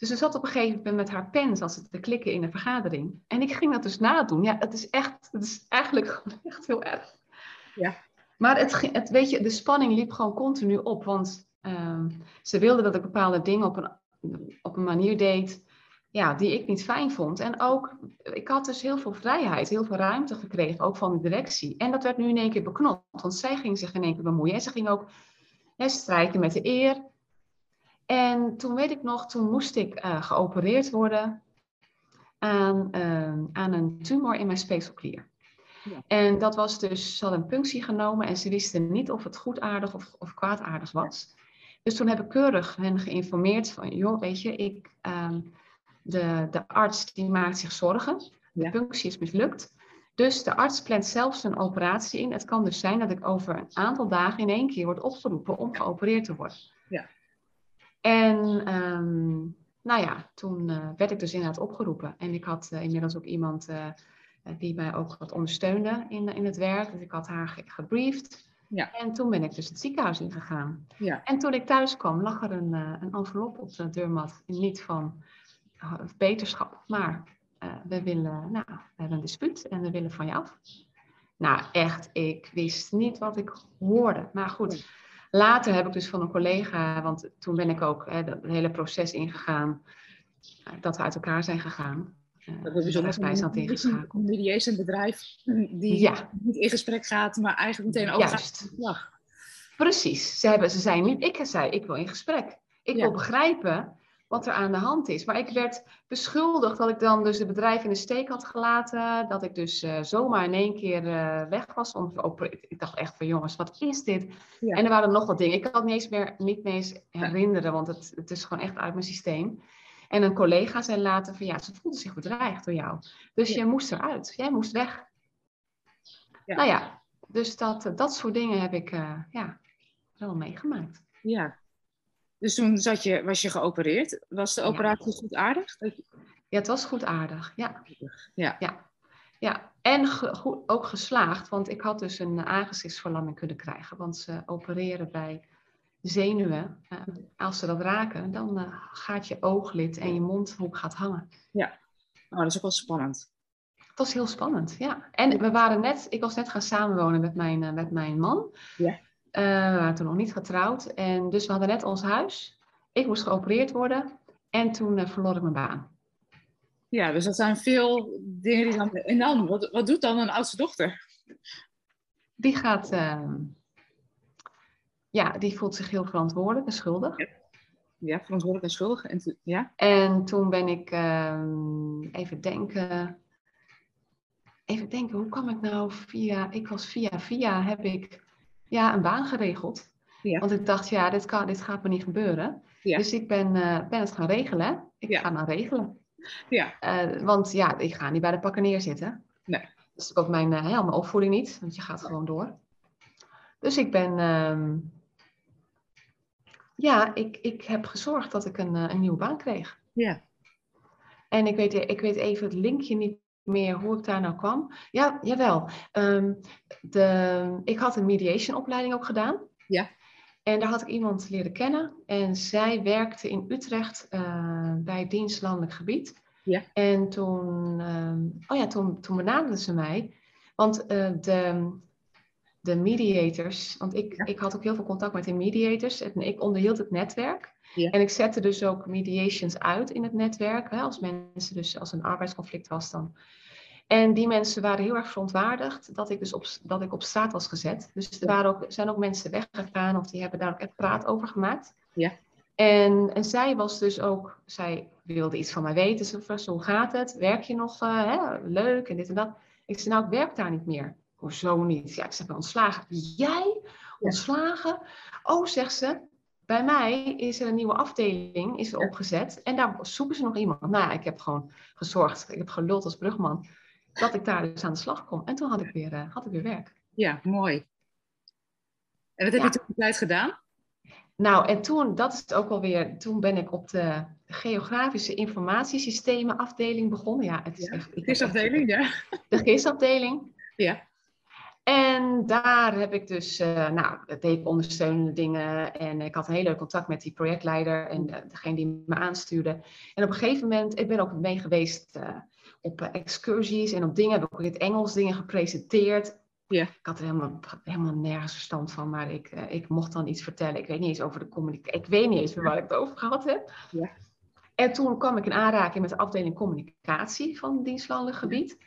Dus ze zat op een gegeven moment met haar pen zat ze te klikken in een vergadering. En ik ging dat dus nadoen. Ja, het is echt, het is eigenlijk <laughs> gewoon echt heel erg. Ja. Maar het, het, weet je, de spanning liep gewoon continu op. Want ehm, ze wilde dat ik bepaalde dingen op een, op een manier deed ja, die ik niet fijn vond. En ook, ik had dus heel veel vrijheid, heel veel ruimte gekregen, ook van de directie. En dat werd nu in één keer beknopt, want zij ging zich in één keer bemoeien. En ze ging ook hè, strijken met de eer. En toen weet ik nog, toen moest ik eh, geopereerd worden aan, eh, aan een tumor in mijn speekselklier. Ja. En dat was dus, ze hadden een punctie genomen en ze wisten niet of het goedaardig of, of kwaadaardig was. Dus toen heb ik keurig hen geïnformeerd van, joh, weet je, ik, ehm, de, de arts die maakt zich zorgen. De Ja. punctie is mislukt. Dus de arts plant zelfs een operatie in. Het kan dus zijn dat ik over een aantal dagen in één keer word opgeroepen om geopereerd te worden. Ja. En ehm, nou ja, toen eh, werd ik dus inderdaad opgeroepen. En ik had eh, inmiddels ook iemand eh, die mij ook wat ondersteunde in, in het werk. Dus ik had haar ge- gebriefd. Ja. En toen ben ik dus het ziekenhuis ingegaan. Ja. En toen ik thuis kwam, lag er een, een envelop op de deurmat. Niet van beterschap, maar we willen, nou, we hebben een dispuut en we willen van je af. Nou, echt, ik wist niet wat ik hoorde. Maar goed, later heb ik dus van een collega, want toen ben ik ook hè, dat hele proces ingegaan, eh, dat we uit elkaar zijn gegaan. Uh, Dat is ook bijstand ingeschakeld. Een mediation bedrijf die Ja. niet in gesprek gaat, maar eigenlijk meteen overgaat Juist. slag. Precies. Ze, hebben, ze zijn niet, ik zei, ik wil in gesprek. Ik Ja. wil begrijpen wat er aan de hand is. Maar ik werd beschuldigd dat ik dan dus het bedrijf in de steek had gelaten. Dat ik dus eh, zomaar in één keer eh, weg was. Om, op, ik dacht echt van jongens, wat is dit? Ja. En er waren nog wat dingen. Ik kan het niet eens meer niet meer eens herinneren, want het, het is gewoon echt uit mijn systeem. En een collega zei later van ja, ze voelde zich bedreigd door jou. Dus Ja. je moest eruit. Jij moest weg. Ja. Nou ja, dus dat, dat soort dingen heb ik eh, ja, wel meegemaakt. Ja. Dus toen zat je, was je geopereerd. Was de Ja. operatie goed aardig? Ja, het was goed aardig. Ja, Ja. ja. ja. En ge- goed, ook geslaagd, want ik had dus een aangezichtsverlamming kunnen krijgen. Want ze opereren bij zenuwen. Eh, als ze dat raken, dan eh, gaat je ooglid en je mondhoek gaat hangen. Oh, dat is ook wel spannend. Het was heel spannend, ja. En we waren net, ik was net gaan samenwonen met mijn, eh, met mijn man. Ja. Eh, we waren toen nog niet getrouwd. En dus we hadden net ons huis. Ik moest geopereerd worden. En toen eh, verloor ik mijn baan. Ja, dus dat zijn veel dingen die dan... En dan, wat, wat doet dan een oudste dochter? Die gaat, ehm, ja, die voelt zich heel verantwoordelijk en schuldig. Ja, verantwoordelijk en schuldig. En toen- ja? En toen ben ik, ehm, even denken, even denken, hoe kwam ik nou via, ik was via via, heb ik ja, een baan geregeld. Ja. Want ik dacht, ja, dit, kan, dit gaat me niet gebeuren. Ja. Dus ik ben, eh, ben het gaan regelen. Ik Ja. ga het nou regelen. Ja. Eh, want ja, ik ga niet bij de pakken neerzitten. Nee. Dat is ook mijn, mijn opvoeding niet, want je gaat gewoon door. Dus ik ben, ehm, ja, ik, ik heb gezorgd dat ik een, een nieuwe baan kreeg. Ja. En ik weet, ik weet even het linkje niet meer hoe ik daar nou kwam. Ja, jawel. Um, de, ik had een mediation opleiding ook gedaan. Ja. En daar had ik iemand leren kennen. En zij werkte in Utrecht uh, bij dienstlandelijk gebied. Ja. En toen, um, oh ja, toen, toen benaderde ze mij. Want uh, de, de mediators, want ik, ik had ook heel veel contact met de mediators. En ik onderhield het netwerk. Ja. En ik zette dus ook mediations uit in het netwerk. Hè, als mensen dus, als een arbeidsconflict was dan. En die mensen waren heel erg verontwaardigd dat ik dus op, dat ik op straat was gezet. Dus er waren ook, zijn ook mensen weggegaan of die hebben daar ook echt praat over gemaakt. Ja. En, en zij was dus ook, zij wilde iets van mij weten. Ze vroeg, hoe gaat het? Werk je nog uh, hè? leuk en dit en dat? Ik zei, nou, ik werk daar niet meer. Hoezo niet? Ja, ik zeg, ontslagen. Jij? Ontslagen? Oh, zegt ze, bij mij is er een nieuwe afdeling is er opgezet en daar zoeken ze nog iemand. Nou ja, ik heb gewoon gezorgd, ik heb geluld als brugman, dat ik daar dus aan de slag kom. En toen had ik weer, uh, had ik weer werk. Ja, mooi. En wat heb Ja. je toen de tijd gedaan? Nou, en toen, dat is het ook alweer, toen ben ik op de geografische informatiesystemen afdeling begonnen. Ja, het is echt... De kistafdeling, ja. De gistafdeling. Ja. En daar heb ik dus, eh, nou, deed ik ondersteunende dingen. En ik had een heel leuk contact met die projectleider en eh, degene die me aanstuurde. En op een gegeven moment, ik ben ook mee geweest eh, op excursies en op dingen. Heb ik ook in het Engels dingen gepresenteerd. Ik had er helemaal, helemaal nergens verstand van, maar ik, ik mocht dan iets vertellen. Ik weet niet eens over de communicatie. Ik weet niet eens meer waar ik het over gehad heb. En toen kwam ik in aanraking met de afdeling communicatie van het dienstlandelijk gebied.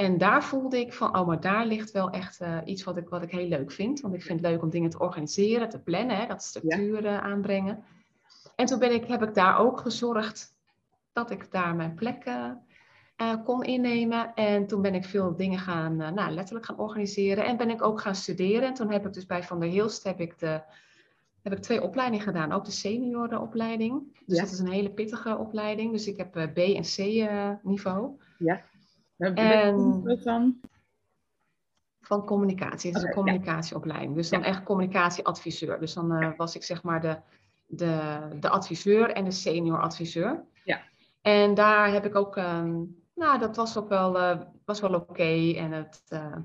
En daar voelde ik van, oh, maar daar ligt wel echt eh, iets wat ik, wat ik heel leuk vind. Want ik vind het leuk om dingen te organiseren, te plannen, hè, dat structuren aanbrengen. En toen ben ik, heb ik daar ook gezorgd dat ik daar mijn plek eh, eh, kon innemen. En toen ben ik veel dingen gaan, eh, nou, letterlijk gaan organiseren. En ben ik ook gaan studeren. En toen heb ik dus bij Van der Hilst heb ik, de, heb ik twee opleidingen gedaan. Ook de seniorenopleiding. Dus Ja. dat is een hele pittige opleiding. Dus ik heb eh, B en C eh, niveau. Daar ben En- ik ook van. Van communicatie. Het is een communicatieopleiding. Dus dan echt communicatieadviseur. Dus dan eh, was ik zeg maar de, de, de adviseur en de senior adviseur. Ja. En daar heb ik ook, ehm, nou dat was ook wel, eh, was wel oké. En het, eh,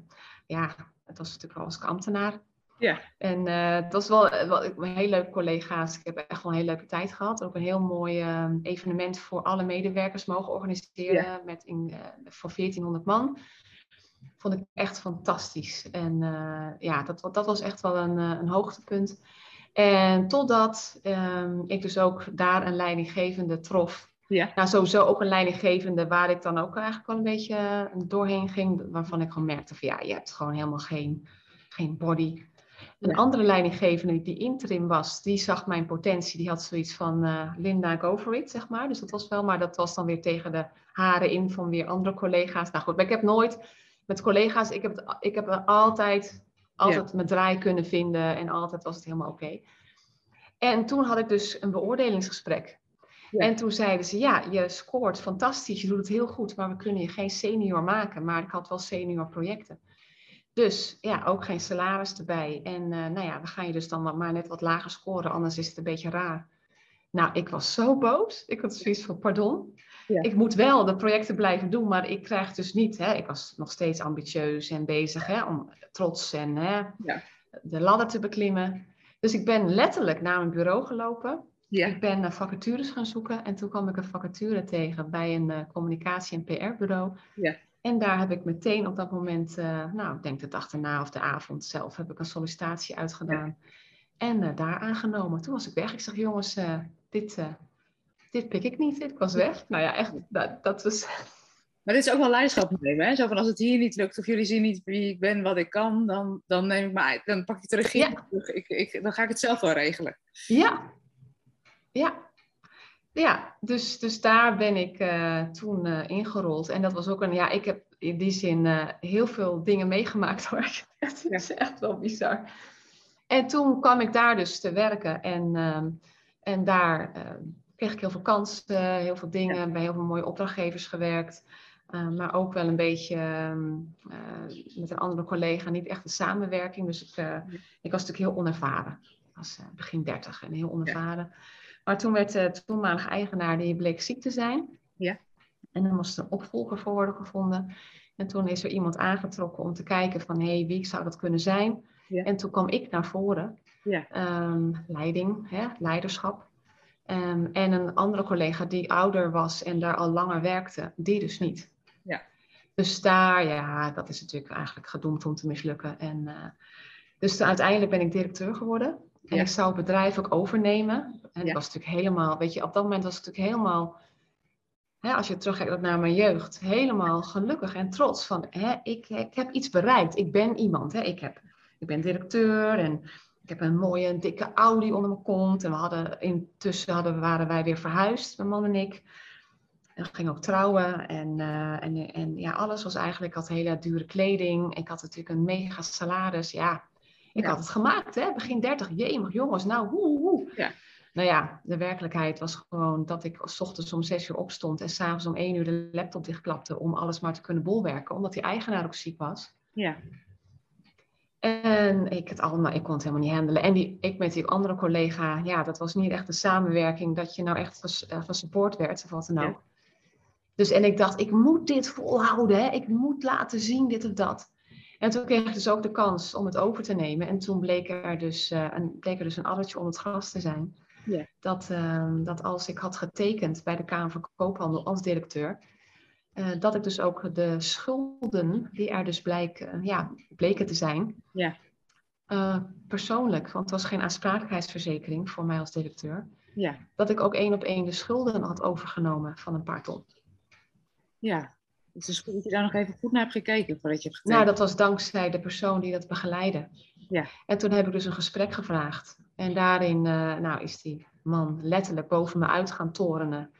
ja, het was natuurlijk wel als ambtenaar. Ja. En eh, het was wel, wel heel leuke collega's. Ik heb echt wel een hele leuke tijd gehad. Ook een heel mooi eh, evenement voor alle medewerkers mogen organiseren. Met in, eh, voor 1400 man. Vond ik echt fantastisch. En eh, ja, dat, dat was echt wel een, eh, een hoogtepunt. En totdat ehm, ik dus ook daar een leidinggevende trof. Ja. Nou, sowieso ook een leidinggevende waar ik dan ook eigenlijk wel een beetje eh, doorheen ging. Waarvan ik gewoon merkte van ja, je hebt gewoon helemaal geen, geen body. Een Ja. andere leidinggevende die interim was, die zag mijn potentie. Die had zoiets van eh, Linda, go for it, zeg maar. Dus dat was wel, maar dat was dan weer tegen de haren in van weer andere collega's. Nou goed, maar ik heb nooit met collega's, ik heb, het, ik heb altijd, altijd mijn draai kunnen vinden en altijd was het helemaal oké. En toen had ik dus een beoordelingsgesprek. Ja. En toen zeiden ze, ja, je scoort fantastisch, je doet het heel goed, maar we kunnen je geen senior maken. Maar ik had wel senior projecten. Dus ja, ook geen salaris erbij. En eh, nou ja, we gaan je dus dan maar net wat lager scoren, anders is het een beetje raar. Nou, ik was zo boos. Ik had zoiets van, pardon. Ja. Ik moet wel de projecten blijven doen, maar ik krijg dus niet. Hè, ik was nog steeds ambitieus en bezig hè, om trots en hè, Ja. de ladder te beklimmen. Dus ik ben letterlijk naar mijn bureau gelopen. Ja. Ik ben eh, vacatures gaan zoeken en toen kwam ik een vacature tegen bij een eh, communicatie- en PR-bureau. Ja. En daar heb ik meteen op dat moment, eh, nou, ik denk de dag erna of de avond zelf, heb ik een sollicitatie uitgedaan. En eh, daar aangenomen. Toen was ik weg. Ik zeg, jongens, eh, dit, dit pik ik niet. Ik was weg. Nou ja, echt, dat, dat was... <laughs> Maar dit is ook wel leiderschap nemen. Hè? Zo van als het hier niet lukt of jullie zien niet wie ik ben, wat ik kan, dan, dan neem ik maar dan pak ik de regie. Ja. terug. Ik, ik, dan ga ik het zelf wel regelen. Ja, ja. Ja, dus, dus daar ben ik eh, toen eh, ingerold. En dat was ook een, ja, ik heb in die zin eh, heel veel dingen meegemaakt <laughs> hoor. Het is echt wel bizar. En toen kwam ik daar dus te werken en, ehm, en daar kreeg ik heel veel kansen, heel veel dingen, bij heel veel mooie opdrachtgevers gewerkt. Eh, maar ook wel een beetje ehm, eh, met een andere collega, niet echt een samenwerking. Dus ik, ik was natuurlijk heel onervaren. Ik was begin dertig en heel onervaren. Maar toen werd de toenmalige eigenaar, die bleek ziek te zijn. Ja. En er moest een opvolger voor worden gevonden. En toen is er iemand aangetrokken om te kijken van, hé, hey, wie zou dat kunnen zijn? Ja. En toen kwam ik naar voren. Ja. Ehm, leiding, hè, leiderschap. Ehm, en een andere collega die ouder was en daar al langer werkte, die dus niet. Ja. Dus daar, ja, dat is natuurlijk eigenlijk gedoemd om te mislukken. En, eh, dus uiteindelijk ben ik directeur geworden. En Ja. ik zou het bedrijf ook overnemen. En Ja. ik was natuurlijk helemaal, weet je, op dat moment was ik natuurlijk helemaal, hè, als je terugkijkt naar mijn jeugd, helemaal gelukkig en trots van, hè, ik, ik heb iets bereikt. Ik ben iemand. Hè. Ik, heb, ik ben directeur en ik heb een mooie dikke Audi onder mijn kont. En we hadden intussen hadden, waren wij weer verhuisd, mijn man en ik. En we gingen ook trouwen. En, eh, en, en ja, alles was eigenlijk, ik had hele dure kleding. Ik had natuurlijk een mega salaris. Ja, ik Ja. had het gemaakt, hè? begin 30. Jemig, jongens, nou, hoe, hoe. Ja. Nou ja, de werkelijkheid was gewoon dat ik s ochtends om zes uur opstond en s'avonds om één uur de laptop dichtklapte om alles maar te kunnen bolwerken, omdat die eigenaar ook ziek was. Ja. En ik, het allemaal, ik kon het helemaal niet handelen. En die, ik met die andere collega, ja, dat was niet echt een samenwerking dat je nou echt van, eh, van support werd of wat dan Ja. ook. Dus en ik dacht, ik moet dit volhouden, hè? ik moet laten zien dit of dat. En toen kreeg ik dus ook de kans om het over te nemen. En toen bleek er dus, eh, een, bleek er dus een addertje onder het gras te zijn. Ja. Dat, ehm, dat als ik had getekend bij de Kamer van Koophandel als directeur, eh, dat ik dus ook de schulden die er dus blijken, ja, bleken te zijn, Ja. eh, persoonlijk, want het was geen aansprakelijkheidsverzekering voor mij als directeur, Ja. dat ik ook één op één de schulden had overgenomen van een paar ton. Ja. Het is goed dat je daar nog even goed naar hebt gekeken voordat je hebt getekend. Nou, dat was dankzij de persoon die dat begeleidde. Ja. En toen heb ik dus een gesprek gevraagd. En daarin eh, nou, is die man letterlijk boven me uit gaan torenen.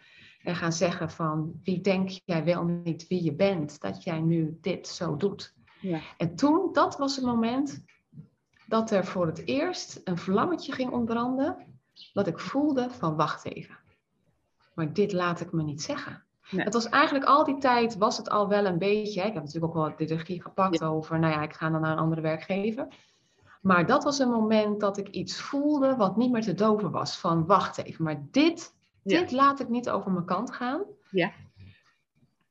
En gaan zeggen van, wie denk jij wel niet wie je bent, dat jij nu dit zo doet. Ja. En toen, dat was het moment dat er voor het eerst een vlammetje ging ontbranden. Dat ik voelde van, wacht even. Maar dit laat ik me niet zeggen. Nee. Het was eigenlijk al die tijd, was het al wel een beetje. Hè, ik heb natuurlijk ook wel de regie gepakt over, nou ja, ik ga dan naar een andere werkgever. Maar dat was een moment dat ik iets voelde wat niet meer te doven was. Van wacht even, maar dit, Ja. dit laat ik niet over mijn kant gaan. Ja.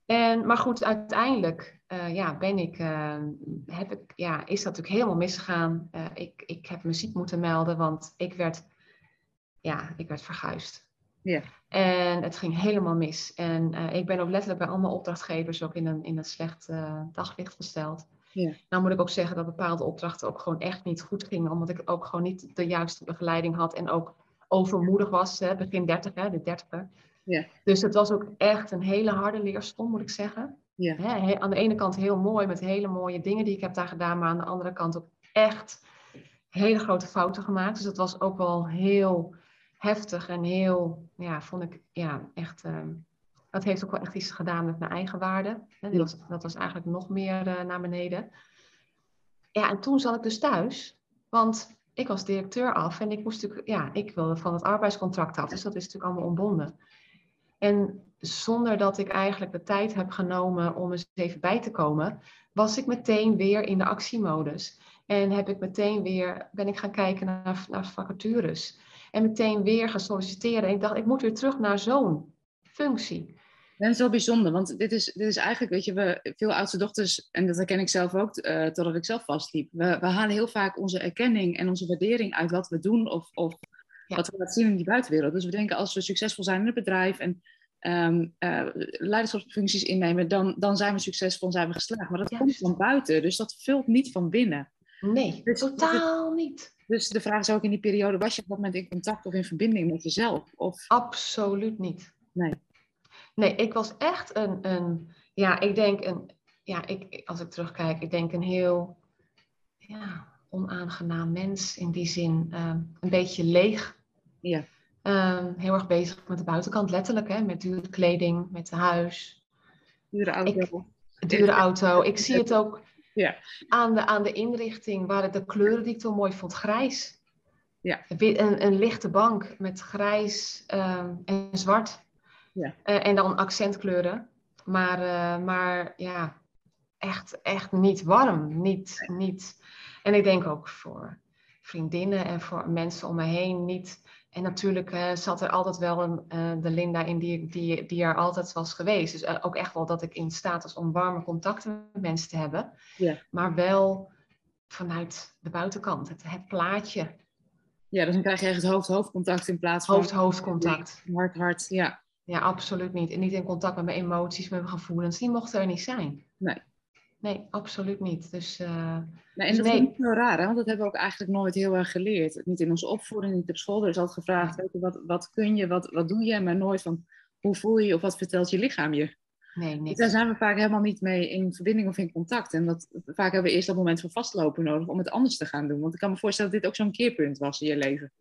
En, maar goed, uiteindelijk eh, ja, ben ik, eh, heb ik, ja, is dat natuurlijk helemaal misgegaan. Eh, ik, ik heb me ziek moeten melden, want ik werd, ja, ik werd verguisd. Ja. En het ging helemaal mis. En eh, ik ben ook letterlijk bij allemaal opdrachtgevers ook in een, in een slecht eh, daglicht gesteld. Ja. Nou moet ik ook zeggen dat bepaalde opdrachten ook gewoon echt niet goed gingen. Omdat ik ook gewoon niet de juiste begeleiding had. En ook overmoedig was, hè, begin 30, hè, de dertiger. Ja. Dus het was ook echt een hele harde leerstom, moet ik zeggen. Ja. Hè, aan de ene kant heel mooi, met hele mooie dingen die ik heb daar gedaan. Maar aan de andere kant ook echt hele grote fouten gemaakt. Dus het was ook wel heel heftig en heel, ja, vond ik, ja, echt... ehm, dat heeft ook wel echt iets gedaan met mijn eigen waarde. Ja. was, dat was eigenlijk nog meer eh, naar beneden. Ja, en toen zat ik dus thuis. Want ik was directeur af en ik moest natuurlijk, ja, ik wilde van het arbeidscontract af. Dus dat is natuurlijk allemaal ontbonden. En zonder dat ik eigenlijk de tijd heb genomen om eens even bij te komen, was ik meteen weer in de actiemodus. En heb ik meteen weer, ben ik gaan kijken naar, naar vacatures. En meteen weer gaan solliciteren. En ik dacht, ik moet weer terug naar zo'n functie. Dat is wel bijzonder, want dit is, dit is eigenlijk, weet je, we, veel oudste dochters, en dat herken ik zelf ook, eh, totdat ik zelf vastliep. We, we halen heel vaak onze erkenning en onze waardering uit wat we doen of, of Ja. wat we laten zien in die buitenwereld. Dus we denken als we succesvol zijn in het bedrijf en eh, leiderschapsfuncties innemen, dan, dan zijn we succesvol en zijn we geslaagd. Maar dat komt van buiten, dus dat vult niet van binnen. Nee, Dus- totaal niet. Dus de vraag is ook in die periode, was je op dat moment in contact of in verbinding met jezelf? Of, Absoluut niet. nee. Nee, ik was echt een, een ja, ik denk een, ja, ik, als ik terugkijk, ik denk een heel, ja, onaangenaam mens in die zin. ehm, een beetje leeg. Ja. Ehm, heel erg bezig met de buitenkant, letterlijk, hè, met dure kleding, met huis, Dure auto. dure auto. Ik zie het ook Ja. aan, de, aan de inrichting, waar de kleuren die ik zo mooi vond, grijs. Ja. Een, een lichte bank met grijs ehm, en zwart. Ja. Eh, en dan accentkleuren. Maar, eh, maar ja, echt, echt niet warm. Niet, niet. En ik denk ook voor vriendinnen en voor mensen om me heen niet en natuurlijk uh, zat er altijd wel een, uh, de Linda in die, die, die er altijd was geweest. Dus uh, ook echt wel dat ik in staat was om warme contacten met mensen te hebben. Ja. Maar wel vanuit de buitenkant, het, het plaatje. Ja, dus dan krijg je echt hoofd-hoofdcontact in plaats van... Hoofd-hoofdcontact. Hart-hart, ja. Ja, absoluut niet. En niet in contact met mijn emoties, met mijn gevoelens. Die mochten er niet zijn. Nee. Nee, absoluut niet. Dus, uh, nee, en dat nee. is niet zo raar, hè? want dat hebben we ook eigenlijk nooit heel erg geleerd. Niet in onze opvoeding, niet op school. Er is altijd gevraagd, weet je, wat, wat kun je, wat, wat doe je? Maar nooit van, hoe voel je je of wat vertelt je lichaam je? Nee, Dus niks. daar zijn we vaak helemaal niet mee in verbinding of in contact. En dat, vaak hebben we eerst dat moment van vastlopen nodig om het anders te gaan doen. Want ik kan me voorstellen dat dit ook zo'n keerpunt was in je leven.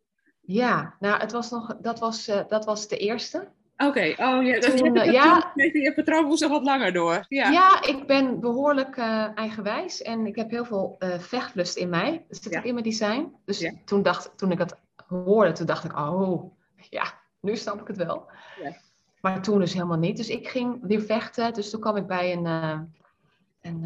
Ja, nou, het was nog, dat, was, uh, dat was de eerste. Oké, oh ja, dat, Toen, je, uh, ja. je, je patroon moest nog wat langer door. Ja, Ja, ik ben behoorlijk uh, eigenwijs en ik heb heel veel uh, vechtlust in mij. Dat zit Ja. ook in mijn design. Dus Ja. toen, dacht, toen ik het hoorde, toen dacht ik, oh, ja, nu snap ik het wel. Ja. Maar toen dus helemaal niet. Dus ik ging weer vechten. Dus toen kwam ik bij een, uh, een,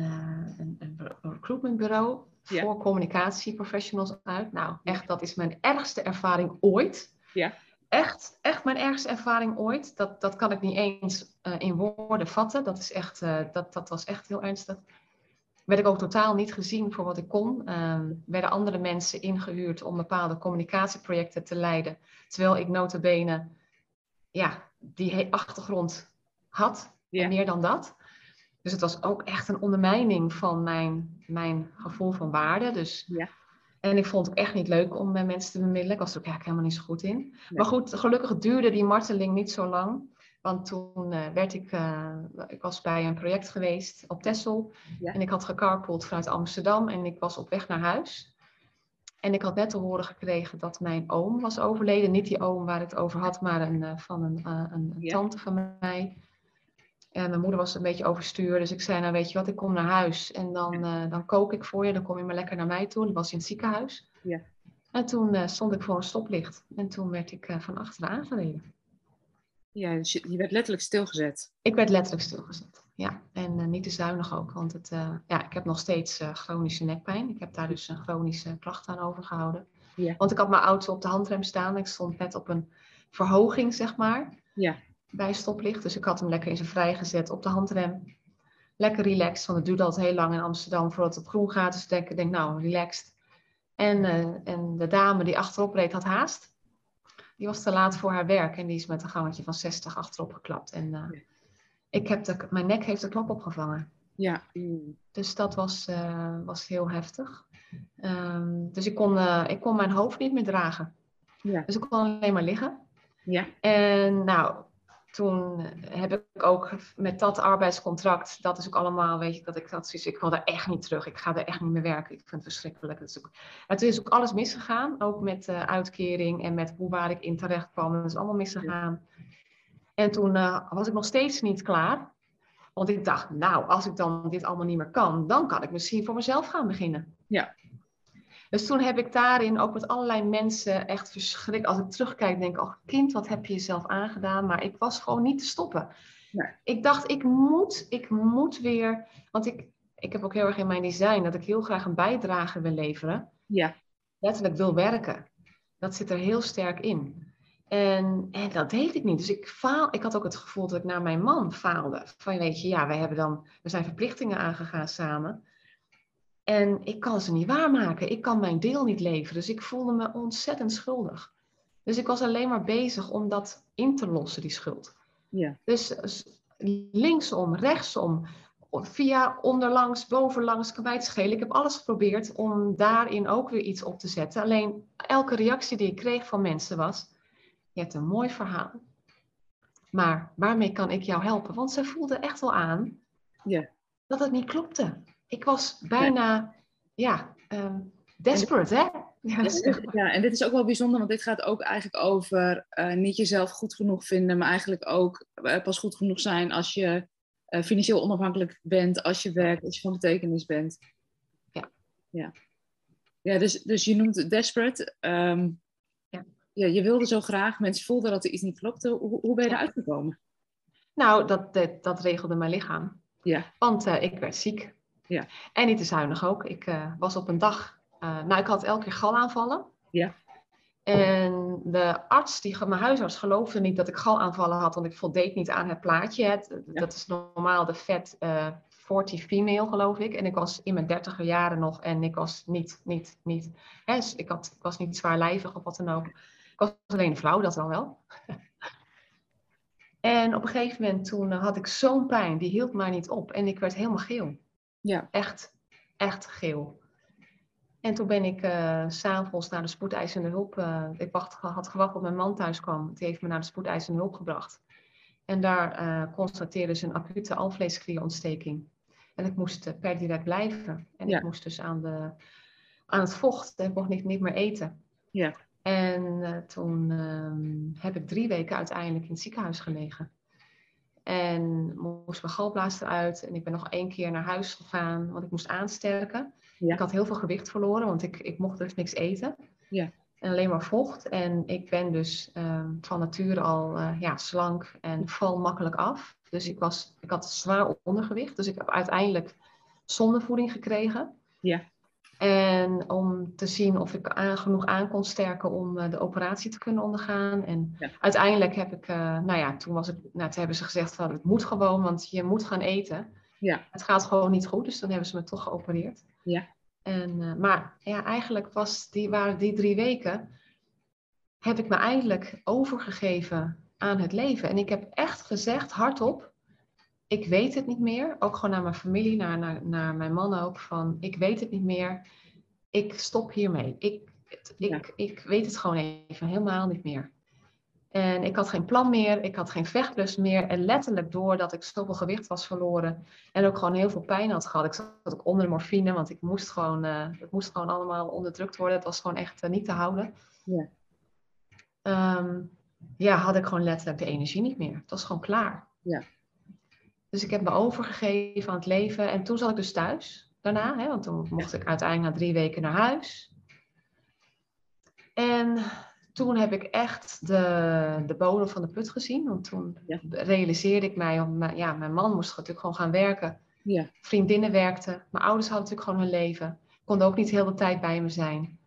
een, een recruitmentbureau voor communicatieprofessionals uit. Nou, echt, dat is mijn ergste ervaring ooit. Ja. Echt, echt mijn ergste ervaring ooit. Dat, dat kan ik niet eens uh, in woorden vatten. Dat, is echt, uh, dat, dat was echt heel ernstig. Werd ik ook totaal niet gezien voor wat ik kon. Um, werden andere mensen ingehuurd om bepaalde communicatieprojecten te leiden. Terwijl ik notabene ja, die achtergrond had. Ja. En meer dan dat. Dus het was ook echt een ondermijning van mijn, mijn gevoel van waarde. Dus, Ja. En ik vond het echt niet leuk om met mensen te bemiddelen. Ik was er ook eigenlijk helemaal niet zo goed in. Maar goed, gelukkig duurde die marteling niet zo lang. Want toen uh, werd ik, uh, ik was bij een project geweest op Texel. Ja. En ik had gecarpoold vanuit Amsterdam en ik was op weg naar huis. En ik had net te horen gekregen dat mijn oom was overleden. Niet die oom waar ik het over had, maar een, uh, van een, een, een Ja. tante van mij. En mijn moeder was een beetje overstuur. Dus ik zei, nou weet je wat, ik kom naar huis. En dan, uh, dan kook ik voor je. Dan kom je maar lekker naar mij toe. Dat was in het ziekenhuis. Ja. En toen uh, stond ik voor een stoplicht. En toen werd ik uh, van achteren aangereden. Ja, dus je, je werd letterlijk stilgezet. Ik werd letterlijk stilgezet. Ja, en niet te zuinig ook. Want het, ja, ik heb nog steeds chronische nekpijn. Ik heb daar dus een chronische klacht aan overgehouden. Ja. Want ik had mijn auto op de handrem staan. Ik stond net op een verhoging, zeg maar. Ja. Bij stoplicht. Dus ik had hem lekker in zijn vrij gezet op de handrem. Lekker relaxed. Want het duurde altijd heel lang in Amsterdam voordat het op groen gaat. Dus ik denk, denk nou, relaxed. En, uh, en de dame die achterop reed had haast. Die was te laat voor haar werk. En die is met een gangetje van 60 achterop geklapt. En uh, ja. ik heb de, mijn nek heeft de klap opgevangen. Ja. Dus dat was, uh, was heel heftig. Um, dus ik kon, uh, ik kon mijn hoofd niet meer dragen. Ja. Dus ik kon alleen maar liggen. Ja. En nou, toen heb ik ook met dat arbeidscontract, dat is ook allemaal, weet je, dat ik dat zoiets, ik wil daar echt niet terug. Ik ga er echt niet meer werken. Ik vind het verschrikkelijk. Het is ook, het is ook alles misgegaan, ook met uh, uitkering en met hoe waar ik in terecht kwam. Het is allemaal misgegaan. En toen uh, was ik nog steeds niet klaar. Want ik dacht, nou, als ik dan dit allemaal niet meer kan, dan kan ik misschien voor mezelf gaan beginnen. Ja. Dus toen heb ik daarin ook met allerlei mensen echt verschrikt. Als ik terugkijk, denk ik, oh kind, wat heb je jezelf aangedaan? Maar ik was gewoon niet te stoppen. Nee. Ik dacht, ik moet, ik moet weer. Want ik, ik heb ook heel erg in mijn design dat ik heel graag een bijdrage wil leveren. Ja. Letterlijk wil werken. Dat zit er heel sterk in. En, en dat deed ik niet. Dus ik, faal, ik had ook het gevoel dat ik naar mijn man faalde. Van weet je, ja, wij hebben dan, we zijn verplichtingen aangegaan samen. En ik kan ze niet waarmaken. Ik kan mijn deel niet leveren. Dus ik voelde me ontzettend schuldig. Dus ik was alleen maar bezig om dat in te lossen, die schuld. Ja. Dus linksom, rechtsom, via onderlangs, bovenlangs, kwijtschelen. Ik heb alles geprobeerd om daarin ook weer iets op te zetten. Alleen elke reactie die ik kreeg van mensen was... Je hebt een mooi verhaal. Maar waarmee kan ik jou helpen? Want zij voelden echt wel aan ja. dat het niet klopte. Ik was bijna, ja, um, desperate, hè? Ja, dit, <laughs> ja, en dit is ook wel bijzonder, want dit gaat ook eigenlijk over uh, niet jezelf goed genoeg vinden, maar eigenlijk ook uh, pas goed genoeg zijn als je uh, financieel onafhankelijk bent, als je werkt, als je van betekenis bent. Ja. Ja, ja dus, dus je noemt het desperate. Um, ja. ja. Je wilde zo graag, mensen voelden dat er iets niet klopte. Hoe, hoe ben je eruit gekomen? Nou, dat, dat, dat regelde mijn lichaam. Ja. Want ik werd ziek. Ja. En niet te zuinig ook. Ik was op een dag uh, nou, ik had elke keer galaanvallen. Ja. En de arts, die, mijn huisarts, geloofde niet dat ik galaanvallen had, want ik voldeed niet aan het plaatje. Het, Dat is normaal de vet uh, 40 female, geloof ik. En ik was in mijn dertiger jaren nog en ik was niet, niet, niet, hè, dus ik, had, ik was niet zwaarlijvig of wat dan ook. Ik was alleen een vrouw, dat dan wel. <laughs> en op een gegeven moment toen had ik zo'n pijn, die hield mij niet op. En ik werd helemaal geel. Ja. Echt, echt geel. En toen ben ik uh, s'avonds naar de spoedeisende hulp. Uh, ik wacht, had gewacht tot mijn man thuis kwam. Die heeft me naar de spoedeisende hulp gebracht. En daar uh, constateerden ze een acute alvleesklierontsteking. En ik moest per direct blijven. En Ja. ik moest dus aan, de, aan het vocht. Ik mocht niet, niet meer eten. Ja. En eh, toen ehm, heb ik drie weken uiteindelijk in het ziekenhuis gelegen. En moest mijn galblaas eruit. En ik ben nog één keer naar huis gegaan, want ik moest aansterken. Ja. Ik had heel veel gewicht verloren, want ik, ik mocht dus niks eten. Ja. En alleen maar vocht. En ik ben dus ehm, van nature al eh, ja, slank en val makkelijk af. Dus ik, was, ik had zwaar ondergewicht. Dus ik heb uiteindelijk zondevoeding gekregen. Ja. En om te zien of ik aan, genoeg aan kon sterken om eh, de operatie te kunnen ondergaan. En Ja. uiteindelijk heb ik, eh, nou ja, toen, was het, nou, toen hebben ze gezegd van het moet gewoon, want je moet gaan eten. Ja. Het gaat gewoon niet goed, dus dan hebben ze me toch geopereerd. Ja. En, eh, maar ja, eigenlijk was die, waren die drie weken, heb ik me eindelijk overgegeven aan het leven. En ik heb echt gezegd, hardop, ik weet het niet meer. Ook gewoon naar mijn familie, naar, naar, naar mijn man ook, van ik weet het niet meer. Ik stop hiermee. Ik, het- ik, Ja. ik weet het gewoon even helemaal niet meer. En ik had geen plan meer, ik had geen vechtlust meer. En letterlijk doordat ik zoveel gewicht was verloren en ook gewoon heel veel pijn had gehad. Ik zat ook onder de morfine, want ik moest gewoon, eh, het moest gewoon allemaal onderdrukt worden. Het was gewoon echt eh, niet te houden. Ja. Ehm, ja, had ik gewoon letterlijk de energie niet meer. Het was gewoon klaar. Ja. Dus ik heb me overgegeven aan het leven. En toen zat ik dus thuis daarna, hè, want toen mocht ik uiteindelijk na drie weken naar huis. En toen heb ik echt de, de bodem van de put gezien. Want toen Ja. realiseerde ik mij, want ja, mijn man moest natuurlijk gewoon gaan werken. Ja. Vriendinnen werkten. Mijn ouders hadden natuurlijk gewoon hun leven. Konden ook niet heel de tijd bij me zijn.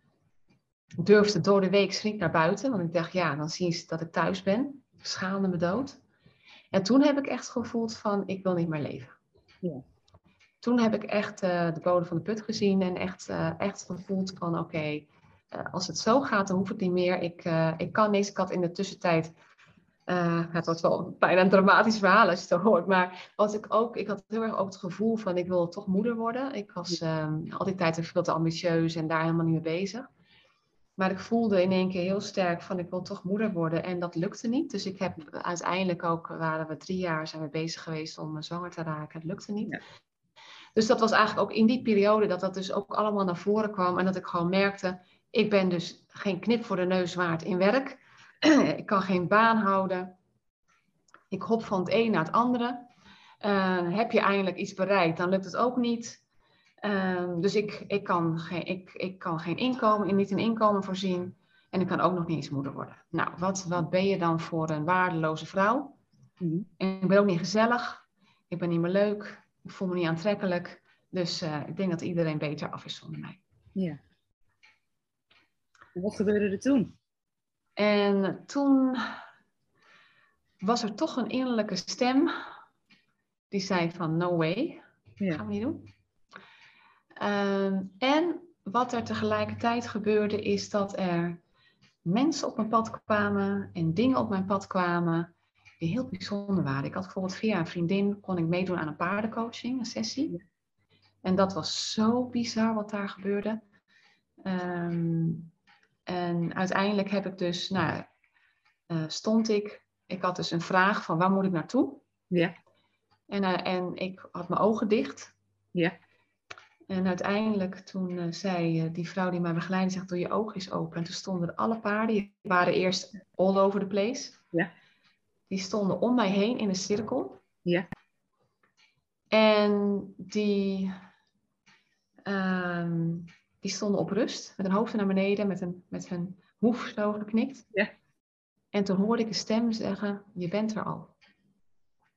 Ik durfde door de week niet naar buiten. Want ik dacht, ja, dan zien ze dat ik thuis ben. Ik schaamde me dood. En toen heb ik echt gevoeld van, ik wil niet meer leven. Ja. Toen heb ik echt eh, de bodem van de put gezien. En echt, eh, echt gevoeld van, oké, eh, als het zo gaat, dan hoeft het niet meer. Ik, ik kan niks. Ik had in de tussentijd... het was wel bijna een dramatisch verhaal als je het hoort. Maar wat ik ook, ik had heel erg ook het gevoel van ik wil toch moeder worden. Ik was ehm, al die tijd veel te ambitieus en daar helemaal niet mee bezig. Maar ik voelde in één keer heel sterk van ik wil toch moeder worden. En dat lukte niet. Dus ik heb uiteindelijk ook, waren we drie jaar zijn we bezig geweest om eh, zwanger te raken. Het lukte niet. Ja. Dus dat was eigenlijk ook in die periode dat dat dus ook allemaal naar voren kwam. En dat ik gewoon merkte, ik ben dus geen knip voor de neus waard in werk. <clears throat> ik kan geen baan houden. Ik hop van het een naar het andere. Eh, heb je eindelijk iets bereikt, dan lukt het ook niet. Ehm, dus ik, ik, kan geen, ik, ik kan geen inkomen, niet een inkomen voorzien. En ik kan ook nog niet eens moeder worden. Nou, wat, wat ben je dan voor een waardeloze vrouw? Mhm. En ik ben ook niet gezellig. Ik ben niet meer leuk. Ik voel me niet aantrekkelijk. Dus eh, ik denk dat iedereen beter af is zonder mij. Ja. En wat gebeurde er toen? En toen was er toch een innerlijke stem die zei van no way, Ja. gaan we niet doen. Ehm, en wat er tegelijkertijd gebeurde is dat er mensen op mijn pad kwamen en dingen op mijn pad kwamen die heel bijzonder waren. Ik had bijvoorbeeld via een vriendin kon ik meedoen aan een paardencoaching, een sessie. En dat was zo bizar wat daar gebeurde. Ehm, en uiteindelijk heb ik dus, nou, eh, stond ik, ik had dus een vraag van waar moet ik naartoe? Ja. En, eh, en ik had mijn ogen dicht. Ja. En uiteindelijk toen eh, zei eh, die vrouw die mij begeleidde, zegt doe je ogen eens open. En toen stonden alle paarden, die waren eerst all over the place. Ja. Die stonden om mij heen in een cirkel. Ja. En die, ehm, die stonden op rust, met hun hoofd naar beneden, met, een, met hun hoef zo geknikt. Ja. En toen hoorde ik een stem zeggen, je bent er al.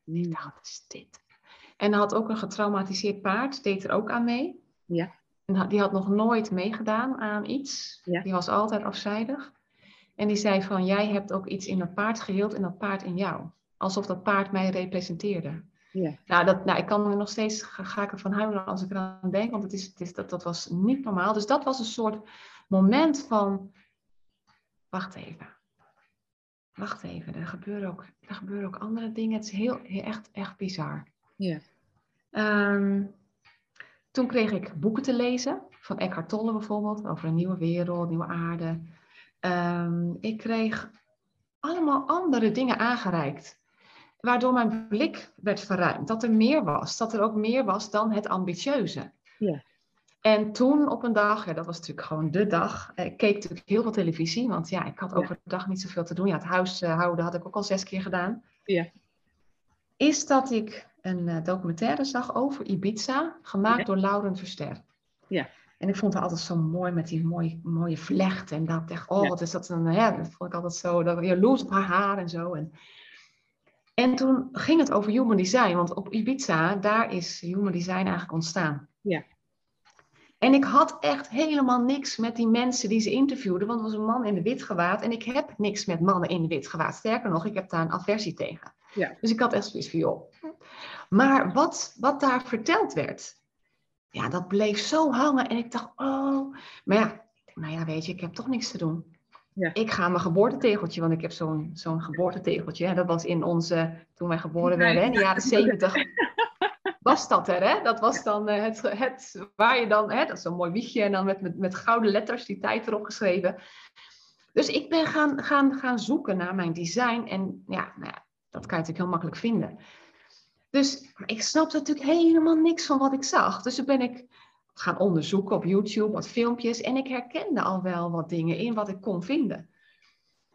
Ik dacht, wat is dit? En er had ook een getraumatiseerd paard, deed er ook aan mee. Ja. Die had nog nooit meegedaan aan iets. Ja. Die was altijd afzijdig. En die zei van, jij hebt ook iets in dat paard geheeld en dat paard in jou. Alsof dat paard mij representeerde. Ja. Nou, dat, nou, ik kan er nog steeds, ga, ga ik ervan huilen als ik eraan denk, want het is, het is, dat, dat was niet normaal. Dus dat was een soort moment van, wacht even. Wacht even, er gebeuren ook, er gebeuren ook andere dingen. Het is heel, heel echt, echt bizar. Ja. Ehm, toen kreeg ik boeken te lezen, van Eckhart Tolle bijvoorbeeld, over een nieuwe wereld, nieuwe aarde. Ehm, ik kreeg allemaal andere dingen aangereikt, waardoor mijn blik werd verruimd. Dat er meer was, dat er ook meer was dan het ambitieuze. Ja. En toen op een dag, ja, dat was natuurlijk gewoon de dag, eh, ik keek natuurlijk heel veel televisie, want ja, ik had overdag niet zoveel te doen. Ja, het huishouden had ik ook al zes keer gedaan. Ja. Is dat ik een eh, documentaire zag over Ibiza, gemaakt Ja. door Lauren Verster. Ja. En ik vond het altijd zo mooi met die mooie, mooie vlecht. En dat echt, oh, Ja. wat is dat een, hè, dat vond ik altijd zo, dat, jaloers op haar haar en zo. En, en toen ging het over human design, want op Ibiza, daar is human design eigenlijk ontstaan. Ja. En ik had echt helemaal niks met die mensen die ze interviewden, want het was een man in de wit gewaad. En ik heb niks met mannen in de wit gewaad. Sterker nog, ik heb daar een aversie tegen. Ja. Dus ik had echt zoiets van, joh. Maar wat, wat daar verteld werd, ja, dat bleef zo hangen. En ik dacht, oh. Maar ja, nou ja, weet je, ik heb toch niks te doen. Ja. Ik ga mijn geboortetegeltje, want ik heb zo'n zo'n geboortetegeltje. Hè, dat was in onze, toen wij geboren werden, hè, in de jaren zeventig. Was dat er, hè? Dat was dan eh, het, het, waar je dan, hè, dat is zo'n mooi wiegje en dan met, met, met gouden letters die tijd erop geschreven. Dus ik ben gaan, gaan, gaan zoeken naar mijn design en ja, nou ja, dat kan je natuurlijk heel makkelijk vinden. Dus ik snapte natuurlijk helemaal niks van wat ik zag. Dus toen ben ik gaan onderzoeken op YouTube, wat filmpjes. En ik herkende al wel wat dingen in wat ik kon vinden.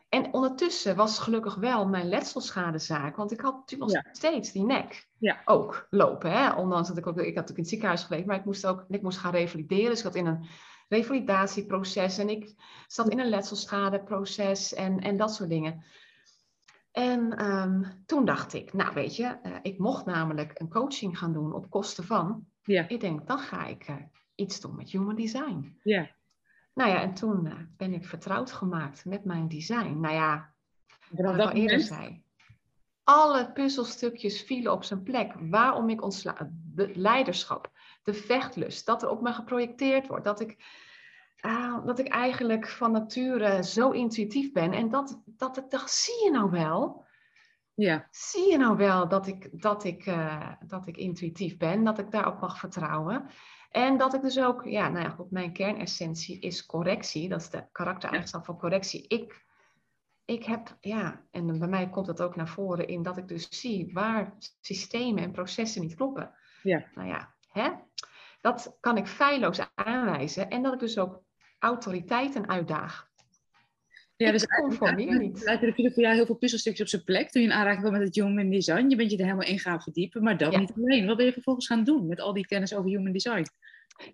En ondertussen was gelukkig wel mijn letselschadezaak. Want ik had natuurlijk nog Ja. steeds die nek Ja. ook lopen. Hè? Ondanks dat ik ook, ik had natuurlijk in het ziekenhuis gelegen. Maar ik moest ook ik moest gaan revalideren. Dus ik zat in een revalidatieproces. En ik zat in een letselschadeproces en, en dat soort dingen. En ehm, toen dacht ik, nou weet je, eh, ik mocht namelijk een coaching gaan doen op kosten van. Ja. Ik denk, dan ga ik eh, iets doen met human design. Ja. Nou ja, en toen eh, ben ik vertrouwd gemaakt met mijn design. Nou ja, wat ik al eerder zei. Alle puzzelstukjes vielen op zijn plek. Waarom ik ontsla... De leiderschap, de vechtlust, dat er op me geprojecteerd wordt. Dat ik, ah, dat ik eigenlijk van nature zo intuïtief ben. En dat, dat ik dacht, zie je nou wel? ja. Zie je nou wel dat ik, dat, ik, eh, dat ik intuïtief ben, dat ik daarop mag vertrouwen? En dat ik dus ook, ja, nou ja, goed, mijn kernessentie is correctie. Dat is de karaktereigenschap van correctie. Ik, ik heb, ja, en bij mij komt dat ook naar voren in dat ik dus zie waar systemen en processen niet kloppen. Ja. Nou ja, hè? dat kan ik feilloos aanwijzen. En dat ik dus ook autoriteiten uitdaag. Ja, Ik dus conformeer eigenlijk niet. er vielen voor jou heel veel puzzelstukjes op zijn plek toen je in aanraking kwam met het human design. Je bent je er helemaal in gaan verdiepen, maar dat Ja. niet alleen. Wat ben je vervolgens gaan doen met al die kennis over human design?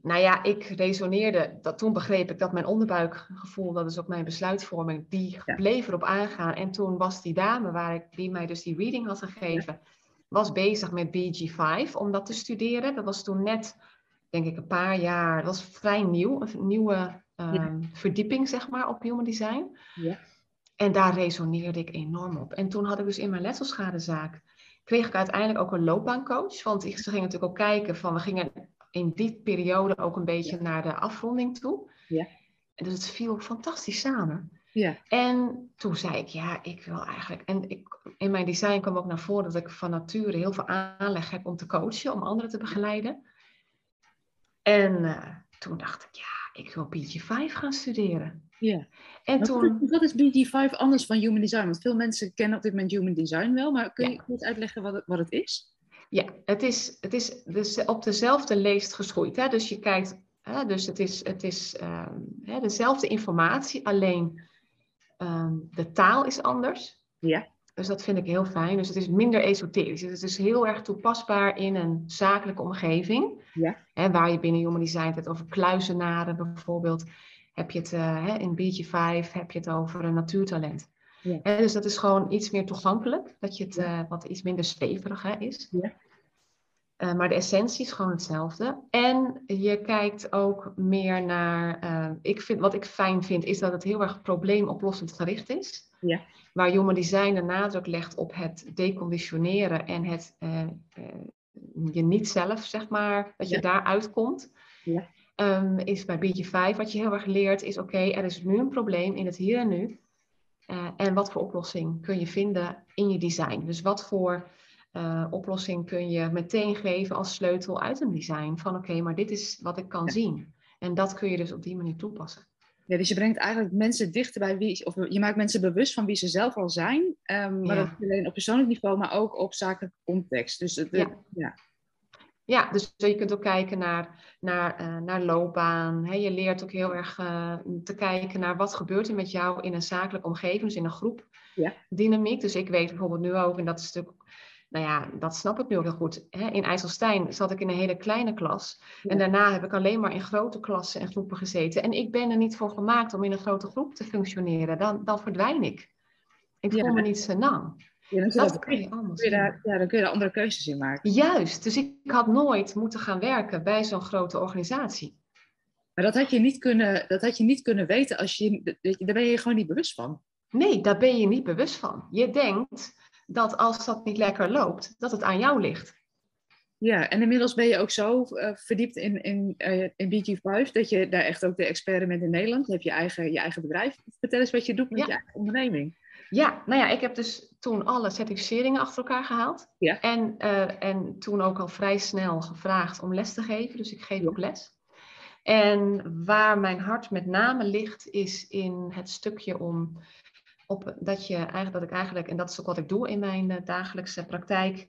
Nou ja, ik resoneerde, dat, toen begreep ik dat mijn onderbuikgevoel, dat is ook mijn besluitvorming, die Ja. bleef erop aangaan. En toen was die dame waar ik, die mij dus die reading had gegeven, was bezig met BG5 om dat te studeren. Dat was toen net, denk ik, een paar jaar, dat was vrij nieuw, een nieuwe ehm, verdieping zeg maar op human design. Ja. En daar resoneerde ik enorm op. En toen had ik dus in mijn letselschadezaak, kreeg ik uiteindelijk ook een loopbaancoach. Want ik, ze gingen natuurlijk ook kijken van, we gingen in die periode ook een beetje naar de afronding toe. Ja. En dus het viel fantastisch samen. Ja. En toen zei ik, ja, ik wil eigenlijk... En ik, in mijn design kwam ook naar voren dat ik van nature heel veel aanleg heb om te coachen, om anderen te begeleiden. En eh, toen dacht ik, ja, ik wil BG5 gaan studeren. ja. En Wat, toen... is, wat is BD5 anders van human design? Want veel mensen kennen op dit moment human design wel, maar kun je Ja. goed uitleggen wat het, wat het is? Ja, het is, het is dus op dezelfde leest geschoeid. Hè? Dus je kijkt, hè? dus het is, het is ehm, hè, dezelfde informatie, alleen ehm, de taal is anders. Ja. Dus dat vind ik heel fijn. Dus het is minder esoterisch. Het is heel erg toepasbaar in een zakelijke omgeving. Ja. Hè, waar je binnen Human Design het over kluizenaren bijvoorbeeld. Heb je het eh, hè, in BG5 heb je het over een natuurtalent. Ja. Hè, dus dat is gewoon iets meer toegankelijk. Dat je het eh, wat iets minder zweverig hè, is. Ja. Uh, maar de essentie is gewoon hetzelfde. En je kijkt ook meer naar. Uh, ik vind, wat ik fijn vind, is dat het heel erg probleemoplossend gericht is. Ja. Waar Human Design de nadruk legt op het deconditioneren en het uh, je niet zelf, zeg maar, dat je ja. daar uitkomt. Ja. Um, is bij BG5 wat je heel erg leert, is oké, okay, er is nu een probleem in het hier en nu. en wat voor oplossing kun je vinden in je design? Dus wat voor uh, oplossing kun je meteen geven als sleutel uit een design. Van oké, maar dit is wat ik kan zien. En dat kun je dus op die manier toepassen. Ja, dus je brengt eigenlijk mensen dichter bij wie, of je maakt mensen bewust van wie ze zelf al zijn. Um, maar ja. dat niet alleen op persoonlijk niveau, maar ook op zakelijke context. Dus de, ja. ja. Ja, dus je kunt ook kijken naar, naar, uh, naar loopbaan. He, je leert ook heel erg uh, te kijken naar wat gebeurt er met jou in een zakelijke omgeving, dus in een groep ja. dynamiek. Dus ik weet bijvoorbeeld nu ook, en dat is natuurlijk nou ja, dat snap ik nu ook heel goed. In IJsselstein zat ik in een hele kleine klas. En daarna heb ik alleen maar in grote klassen en groepen gezeten. En ik ben er niet voor gemaakt om in een grote groep te functioneren. Dan, dan verdwijn ik. Ik voel Ja. me niet senang. Ja, dan Dat dat- kun je kun daar, ja, dan kun je daar andere keuzes in maken. Juist. Dus ik had nooit moeten gaan werken bij zo'n grote organisatie. Maar dat had je niet kunnen, dat had je niet kunnen weten als je, daar ben je gewoon niet bewust van. Nee, daar ben je niet bewust van. Je denkt dat als dat niet lekker loopt, dat het aan jou ligt. Ja, en inmiddels ben je ook zo eh, verdiept in, in, eh, in BG5 dat je daar echt ook de expert bent in Nederland. Je hebt je eigen, je eigen bedrijf. Vertel eens wat je doet met Ja. je eigen onderneming. Ja, nou ja, ik heb dus toen alle certificeringen achter elkaar gehaald. Ja. En, eh, en toen ook al vrij snel gevraagd om les te geven. Dus ik geef ook les. En waar mijn hart met name ligt, is in het stukje om op dat je eigenlijk dat ik eigenlijk, en dat is ook wat ik doe in mijn eh, dagelijkse praktijk,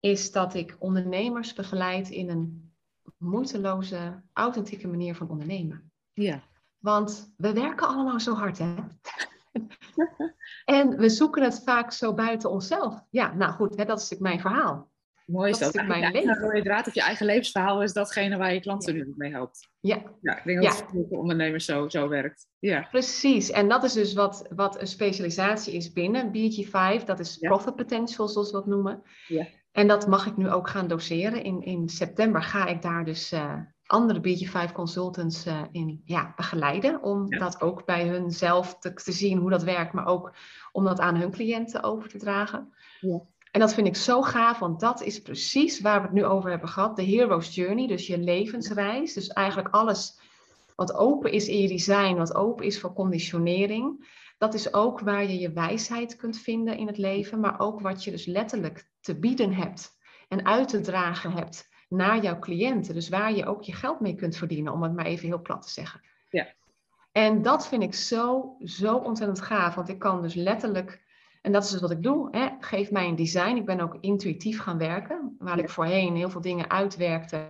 is dat ik ondernemers begeleid in een moeiteloze, authentieke manier van ondernemen. Ja. Want we werken allemaal zo hard, hè? <laughs> en we zoeken het vaak zo buiten onszelf. Ja, nou goed, hè, dat is natuurlijk mijn verhaal. Mooi is Dat dat. is mijn leven. rode draad of je eigen levensverhaal is datgene waar je klanten nu mee helpt. Ja, Ja, ik denk Ja. dat het voor ondernemers zo, zo werkt. Ja. precies. En dat is dus wat, wat een specialisatie is binnen BG5. Dat is profit potential, zoals we dat noemen. Ja. En dat mag ik nu ook gaan doseren. In, in september ga ik daar dus eh, andere BG5 consultants eh, in ja, begeleiden. Om Ja. dat ook bij hun zelf te, te zien hoe dat werkt. Maar ook om dat aan hun cliënten over te dragen. Ja. En dat vind ik zo gaaf, want dat is precies waar we het nu over hebben gehad. De hero's journey, dus je levensreis. Dus eigenlijk alles wat open is in je design, wat open is voor conditionering. Dat is ook waar je je wijsheid kunt vinden in het leven, maar ook wat je dus letterlijk te bieden hebt en uit te dragen hebt naar jouw cliënten. Dus waar je ook je geld mee kunt verdienen, om het maar even heel plat te zeggen. Ja. En dat vind ik zo, zo ontzettend gaaf, want ik kan dus letterlijk, en dat is dus wat ik doe, hè, geef mij een design. Ik ben ook intuïtief gaan werken, waar ik voorheen heel veel dingen uitwerkte.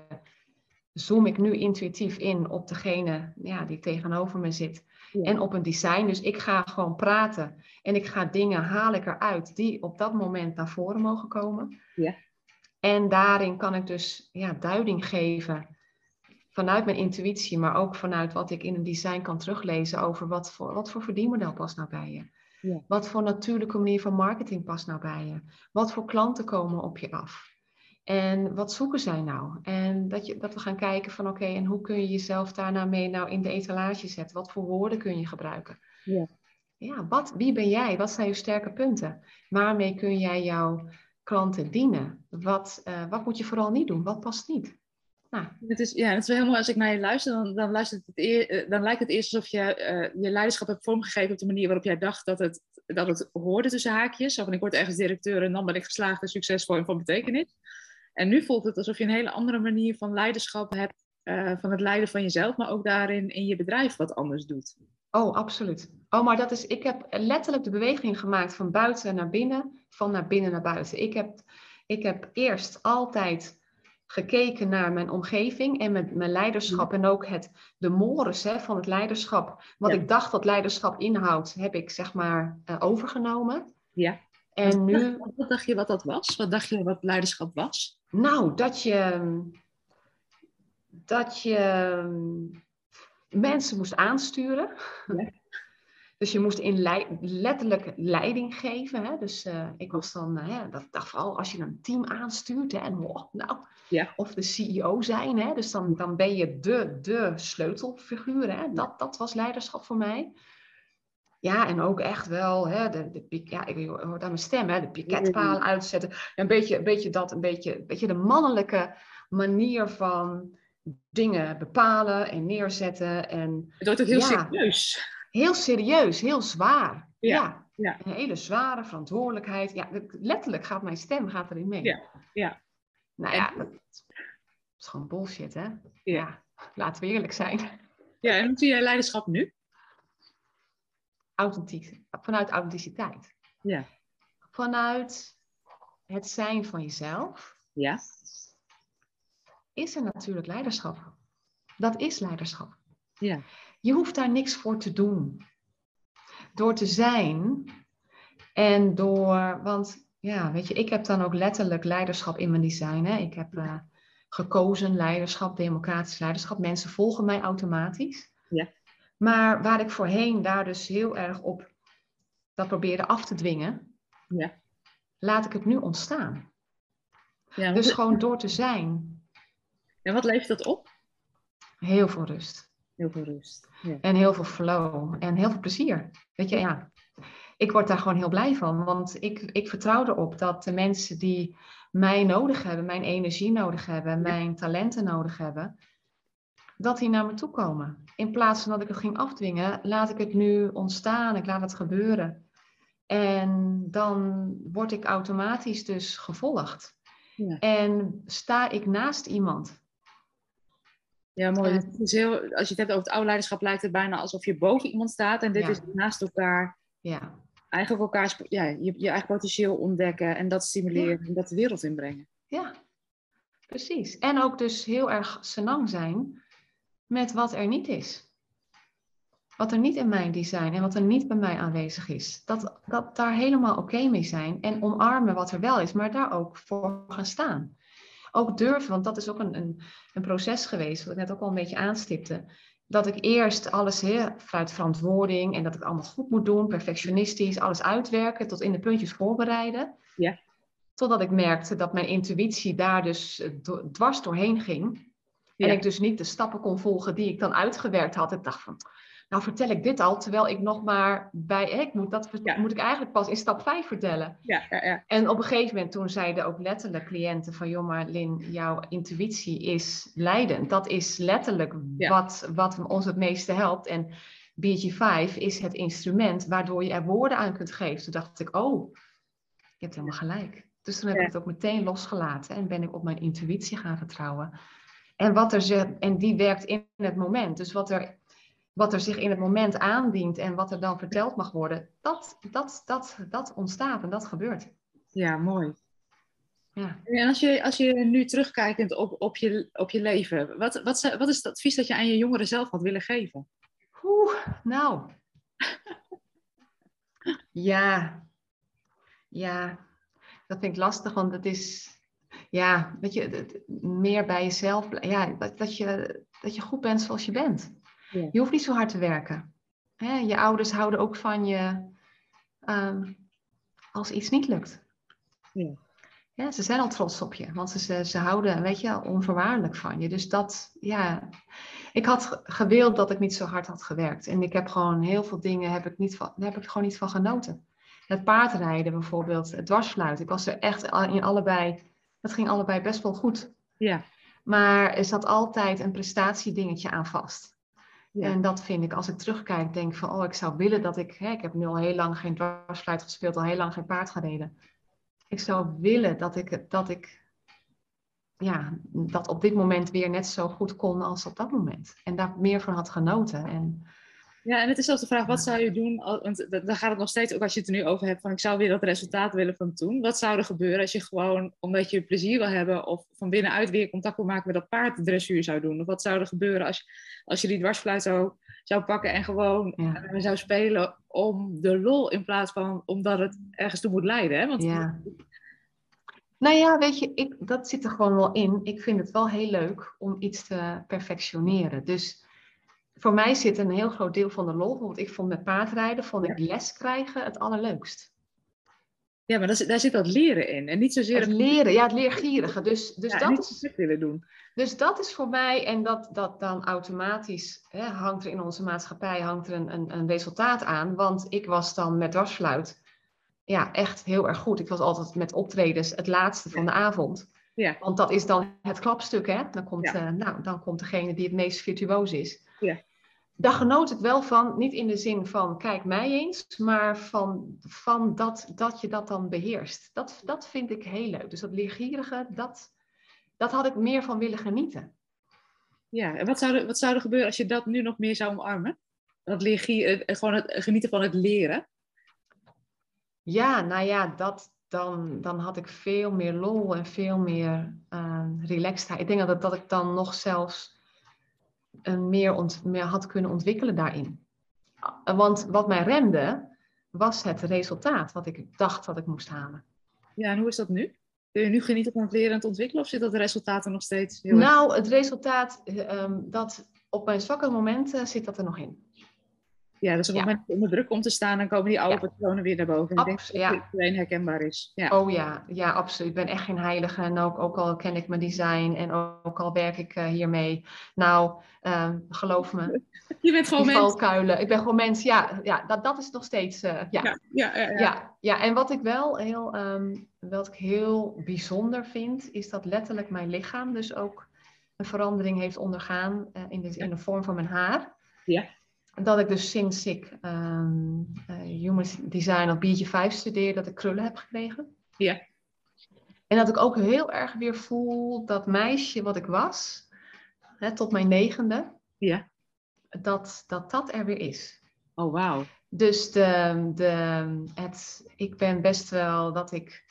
Zoom ik nu intuïtief in op degene ja, die tegenover me zit Ja. en op een design. Dus ik ga gewoon praten en ik ga dingen haal ik eruit die op dat moment naar voren mogen komen. Ja. En daarin kan ik dus ja, duiding geven vanuit mijn intuïtie, maar ook vanuit wat ik in een design kan teruglezen over wat voor, wat voor verdienmodel past nou bij je. Ja. Wat voor natuurlijke manier van marketing past nou bij je? Wat voor klanten komen op je af? En wat zoeken zij nou? En dat, je, dat we gaan kijken van oké, en hoe kun je jezelf daarna mee nou in de etalage zetten? Wat voor woorden kun je gebruiken? Ja. Ja, wat, wie ben jij? Wat zijn je sterke punten? Waarmee kun jij jouw klanten dienen? Wat, eh, wat moet je vooral niet doen? Wat past niet? Nou, Het is, ja, het is wel mooi als ik naar je luister, dan, dan, luistert het eer- eh, dan lijkt het eerst alsof je eh, je leiderschap hebt vormgegeven op de manier waarop jij dacht dat het, dat het hoorde tussen haakjes. Zo van ik word ergens directeur en dan ben ik geslaagd en succesvol en van betekenis. En nu voelt het alsof je een hele andere manier van leiderschap hebt, eh, van het leiden van jezelf, maar ook daarin in je bedrijf wat anders doet. Oh, absoluut. Oh, maar dat is, ik heb letterlijk de beweging gemaakt van buiten naar binnen, van naar binnen naar buiten. Ik heb, ik heb eerst altijd gekeken naar mijn omgeving en mijn, mijn leiderschap en ook het, de mores hè, van het leiderschap. Wat Ja. ik dacht dat leiderschap inhoudt, heb ik zeg maar eh, overgenomen. Ja. En nu, Wat, wat dacht je wat dat was? Wat dacht je wat leiderschap was? nou, dat je, dat je mensen moest aansturen. Ja. Dus je moest in letterlijk leiding geven. Hè? Dus uh, ik was dan, uh, dat dacht vooral als je een team aanstuurt. Hè? En, oh, nou, ja. Of de CEO zijn. Hè? Dus dan, dan ben je de, de sleutelfiguur. Hè? Dat, dat was leiderschap voor mij. Ja, en ook echt wel, hè, de, de, ja, ik hoor daar mijn stem, hè, de piketpalen uitzetten. Een beetje, een beetje dat, een beetje, een beetje de mannelijke manier van dingen bepalen en neerzetten. En, het wordt ook heel serieus. Heel serieus, heel zwaar. Ja. ja. Een hele zware verantwoordelijkheid. Ja, letterlijk gaat mijn stem gaat erin mee. Ja. ja. Nou ja, dat is gewoon bullshit, hè? Ja. Laten we eerlijk zijn. Ja, en hoe zie jij leiderschap nu? Authentiek. Vanuit authenticiteit. Ja. Vanuit het zijn van jezelf. Ja. Is er natuurlijk leiderschap. Dat is leiderschap. Ja. Je hoeft daar niks voor te doen. Door te zijn en door, want ja, weet je, ik heb dan ook letterlijk leiderschap in mijn design. Hè? Ik heb uh, gekozen leiderschap, democratisch leiderschap. Mensen volgen mij automatisch. Ja. Maar waar ik voorheen daar dus heel erg op dat probeerde af te dwingen, ja. laat ik het nu ontstaan. Ja, dus gewoon door te zijn. En wat levert dat op? Heel veel rust. Heel veel rust. Ja. En heel veel flow. En heel veel plezier. Weet je, ja. Ik word daar gewoon heel blij van. Want ik, ik vertrouw erop dat de mensen die mij nodig hebben, mijn energie nodig hebben, mijn talenten nodig hebben, dat die naar me toe komen. In plaats van dat ik het ging afdwingen, laat ik het nu ontstaan. Ik laat het gebeuren. En dan word ik automatisch dus gevolgd. Ja. En sta ik naast iemand ja, mooi. Het is heel, als je het hebt over het oude leiderschap, lijkt het bijna alsof je boven iemand staat en dit is naast elkaar. Ja. Eigenlijk elkaar, ja, je, je eigen potentieel ontdekken en dat stimuleren en dat de wereld inbrengen. Ja, precies. En ook dus heel erg senang zijn met wat er niet is. Wat er niet in mijn design en wat er niet bij mij aanwezig is. Dat, dat daar helemaal oké mee zijn en omarmen wat er wel is, maar daar ook voor gaan staan ook durven, want dat is ook een, een, een proces geweest, wat ik net ook al een beetje aanstipte. Dat ik eerst alles he, vanuit verantwoording en dat ik het allemaal goed moet doen, perfectionistisch, alles uitwerken, tot in de puntjes voorbereiden. Ja. Totdat ik merkte dat mijn intuïtie daar dus eh, dwars doorheen ging. En ik dus niet de stappen kon volgen die ik dan uitgewerkt had. Ik dacht van, nou vertel ik dit al, terwijl ik nog maar bij, ik moet, dat moet ik eigenlijk pas in stap 5 vertellen. Ja, ja. En op een gegeven moment toen zeiden ook letterlijk cliënten van, joh maar Lin, jouw intuïtie is leidend. Dat is letterlijk wat, wat ons het meeste helpt. En BG5 is het instrument waardoor je er woorden aan kunt geven. Toen dacht ik, oh, je hebt helemaal gelijk. Dus toen heb ik het ook meteen losgelaten en ben ik op mijn intuïtie gaan vertrouwen. En, wat er en die werkt in het moment. Dus wat er wat er zich in het moment aandient en wat er dan verteld mag worden, dat, dat, dat, dat ontstaat en dat gebeurt. Ja, mooi. Ja. En als je, als je nu terugkijkt op, op, je, op je leven, wat, wat, wat is het advies dat je aan je jongeren zelf had willen geven? Oeh, nou. ja. Ja, dat vind ik lastig, want het is, ja, weet je, meer bij jezelf, ja, dat, dat, je, dat je goed bent zoals je bent. Je hoeft niet zo hard te werken. Hè? Je ouders houden ook van je ehm, als iets niet lukt. Ja. Ja, ze zijn al trots op je, want ze, ze houden, weet je, onvoorwaardelijk van je. Dus dat, ja, ik had gewild dat ik niet zo hard had gewerkt. En ik heb gewoon heel veel dingen, heb ik, niet van, daar heb ik gewoon niet van genoten. Het paardrijden bijvoorbeeld, het dwarsfluiten. Ik was er echt in allebei, het ging allebei best wel goed. Ja. Maar er zat altijd een prestatiedingetje aan vast. En dat vind ik, als ik terugkijk, denk van, oh, ik zou willen dat ik, hè, ik heb nu al heel lang geen dwarsfluit gespeeld, al heel lang geen paard gereden. Ik zou willen dat ik, dat ik, ja, dat op dit moment weer net zo goed kon als op dat moment. En daar meer van had genoten. En ja, en het is zelfs de vraag, wat zou je doen, want dan gaat het nog steeds, ook als je het er nu over hebt, van ik zou weer dat resultaat willen van toen. Wat zou er gebeuren als je gewoon, omdat je plezier wil hebben of van binnenuit weer contact wil maken met dat paard, dressuur zou doen? Of wat zou er gebeuren als, als je die dwarsfluit zo zou pakken en gewoon ja. Eh, zou spelen om de lol in plaats van omdat het ergens toe moet leiden? Hè? Want ja. Nou ja, weet je, ik, dat zit er gewoon wel in. Ik vind het wel heel leuk om iets te perfectioneren. Dus voor mij zit een heel groot deel van de lol. Want ik vond met paardrijden, vond ik les krijgen het allerleukst. Ja, maar daar, daar zit dat leren in. En niet zozeer Het leren, ja, het leergierige. Dus, dus, ja, dat, niet is, willen doen. dus dat is voor mij, en dat, dat dan automatisch hè, hangt er in onze maatschappij hangt er een, een, een resultaat aan. Want ik was dan met dwarsfluit ja, echt heel erg goed. Ik was altijd met optredens het laatste van de avond. Ja. Want dat is dan het klapstuk, hè? Dan komt, Ja. eh, nou, dan komt degene die het meest virtuoos is. Ja. Daar genoot ik wel van, niet in de zin van kijk mij eens, maar van, van dat, dat je dat dan beheerst. Dat, dat vind ik heel leuk. Dus dat leergierige, dat, dat had ik meer van willen genieten. Ja, en wat zou, er, wat zou er gebeuren als je dat nu nog meer zou omarmen? Dat leergie, eh, gewoon het genieten van het leren. Ja, nou ja, dat, dan, dan had ik veel meer lol en veel meer uh, relaxedheid. Ik denk dat, dat ik dan nog zelfs meer, ont, meer had kunnen ontwikkelen daarin. Want wat mij remde, was het resultaat wat ik dacht dat ik moest halen. Ja, en hoe is dat nu? Kun je nu genieten van het leren en het ontwikkelen? Of zit dat resultaat er nog steeds heel Nou, het resultaat, eh, um, dat op mijn zwakke momenten zit dat er nog in. Ja, dus op het Ja. moment dat je onder druk komt te staan, dan komen die oude Ja. patronen weer naar boven. En ik denk Abs- dat ja. het voor iedereen herkenbaar is. Ja. Oh ja, ja, absoluut. Ik ben echt geen heilige. En ook, ook al ken ik mijn design en ook, al werk ik eh, hiermee. Nou, ehm, geloof me, <laughs> Je bent gewoon mens. valkuilen. Ik ben gewoon mens. Ja, ja dat, dat is nog steeds. eh, ja. Ja, ja, ja, ja. Ja, ja, en wat ik wel heel, ehm, wat ik heel bijzonder vind, is dat letterlijk mijn lichaam dus ook een verandering heeft ondergaan eh, in, de, in de vorm van mijn haar. Ja. Dat ik dus sinds ik ehm, eh, Human Design op biertje 5 studeer, dat ik krullen heb gekregen. Ja. En dat ik ook heel erg weer voel dat meisje wat ik was, hè, tot mijn negende, Ja. dat, dat dat er weer is. Oh, wauw. Dus de, de, het, ik ben best wel dat ik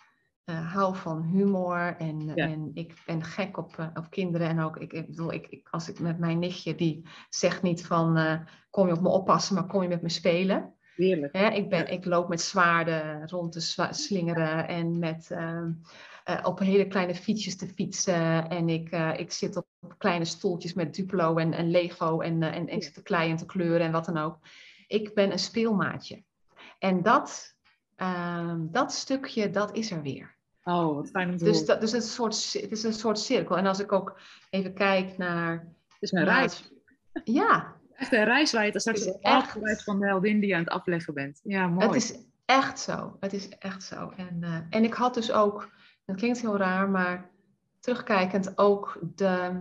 eh, hou van humor en, Ja. en ik ben gek op, eh, op kinderen. En ook, ik, ik bedoel, ik, ik, als ik met mijn nichtje, die zegt niet van eh, kom je op me oppassen, maar kom je met me spelen. Heerlijk. Hè, ik, ben, ik loop met zwaarden rond te slingeren en met ehm, eh, op hele kleine fietsjes te fietsen. En ik, ik zit op kleine stoeltjes met Duplo en, en Lego en, en, en ik zit te kleien en te kleuren en wat dan ook. Ik ben een speelmaatje. En dat, ehm, dat stukje, dat is er weer. Oh, wat fijn om te Dus, horen. dat, dus het, is een soort, het is een soort cirkel. En als ik ook even kijk naar... Het is een reis. het- Ja, Echt een reis waar je dan straks Het het echt- van de heldin die je aan het afleggen bent. Ja, mooi. Het is echt zo. Het is echt zo. En, eh, en ik had dus ook, dat klinkt heel raar, maar terugkijkend ook de.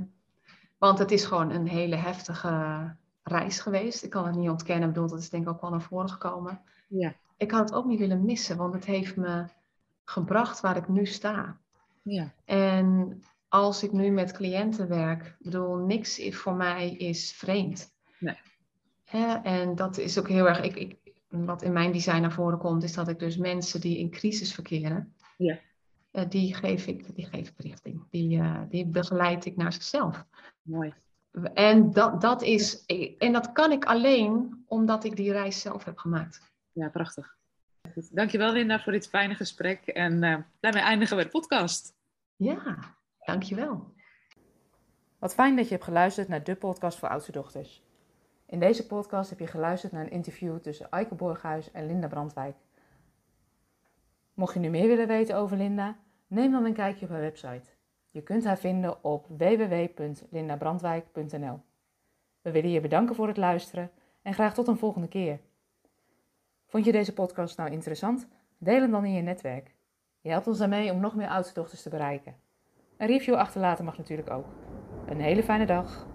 Want het is gewoon een hele heftige reis geweest. Ik kan het niet ontkennen. Ik bedoel, dat is denk ik ook wel naar voren gekomen. Ja, Ik had het ook niet willen missen, want het heeft me gebracht waar ik nu sta. ja. En als ik nu met cliënten werk, bedoel, niks is voor mij is vreemd. Nee. Hè, en dat is ook heel erg, ik, ik, wat in mijn design naar voren komt, is dat ik dus mensen die in crisis verkeren, Ja. eh, die, geef ik, die geef ik richting. Die, eh, die begeleid ik naar zichzelf. Mooi. En dat, dat is, en dat kan ik alleen omdat ik die reis zelf heb gemaakt. Ja, prachtig. Goed. Dankjewel Linda voor dit fijne gesprek. En eh, daarmee eindigen we de podcast. Ja, dankjewel. Wat fijn dat je hebt geluisterd naar de podcast voor oudste dochters. In deze podcast heb je geluisterd naar een interview tussen Eike Borghuis en Linda Brandwijk. Mocht je nu meer willen weten over Linda, neem dan een kijkje op haar website. Je kunt haar vinden op www.lindabrandwijk.nl. We willen je bedanken voor het luisteren en graag tot een volgende keer. Vond je deze podcast nou interessant? Deel hem dan in je netwerk. Je helpt ons daarmee om nog meer oudste dochters te bereiken. Een review achterlaten mag natuurlijk ook. Een hele fijne dag.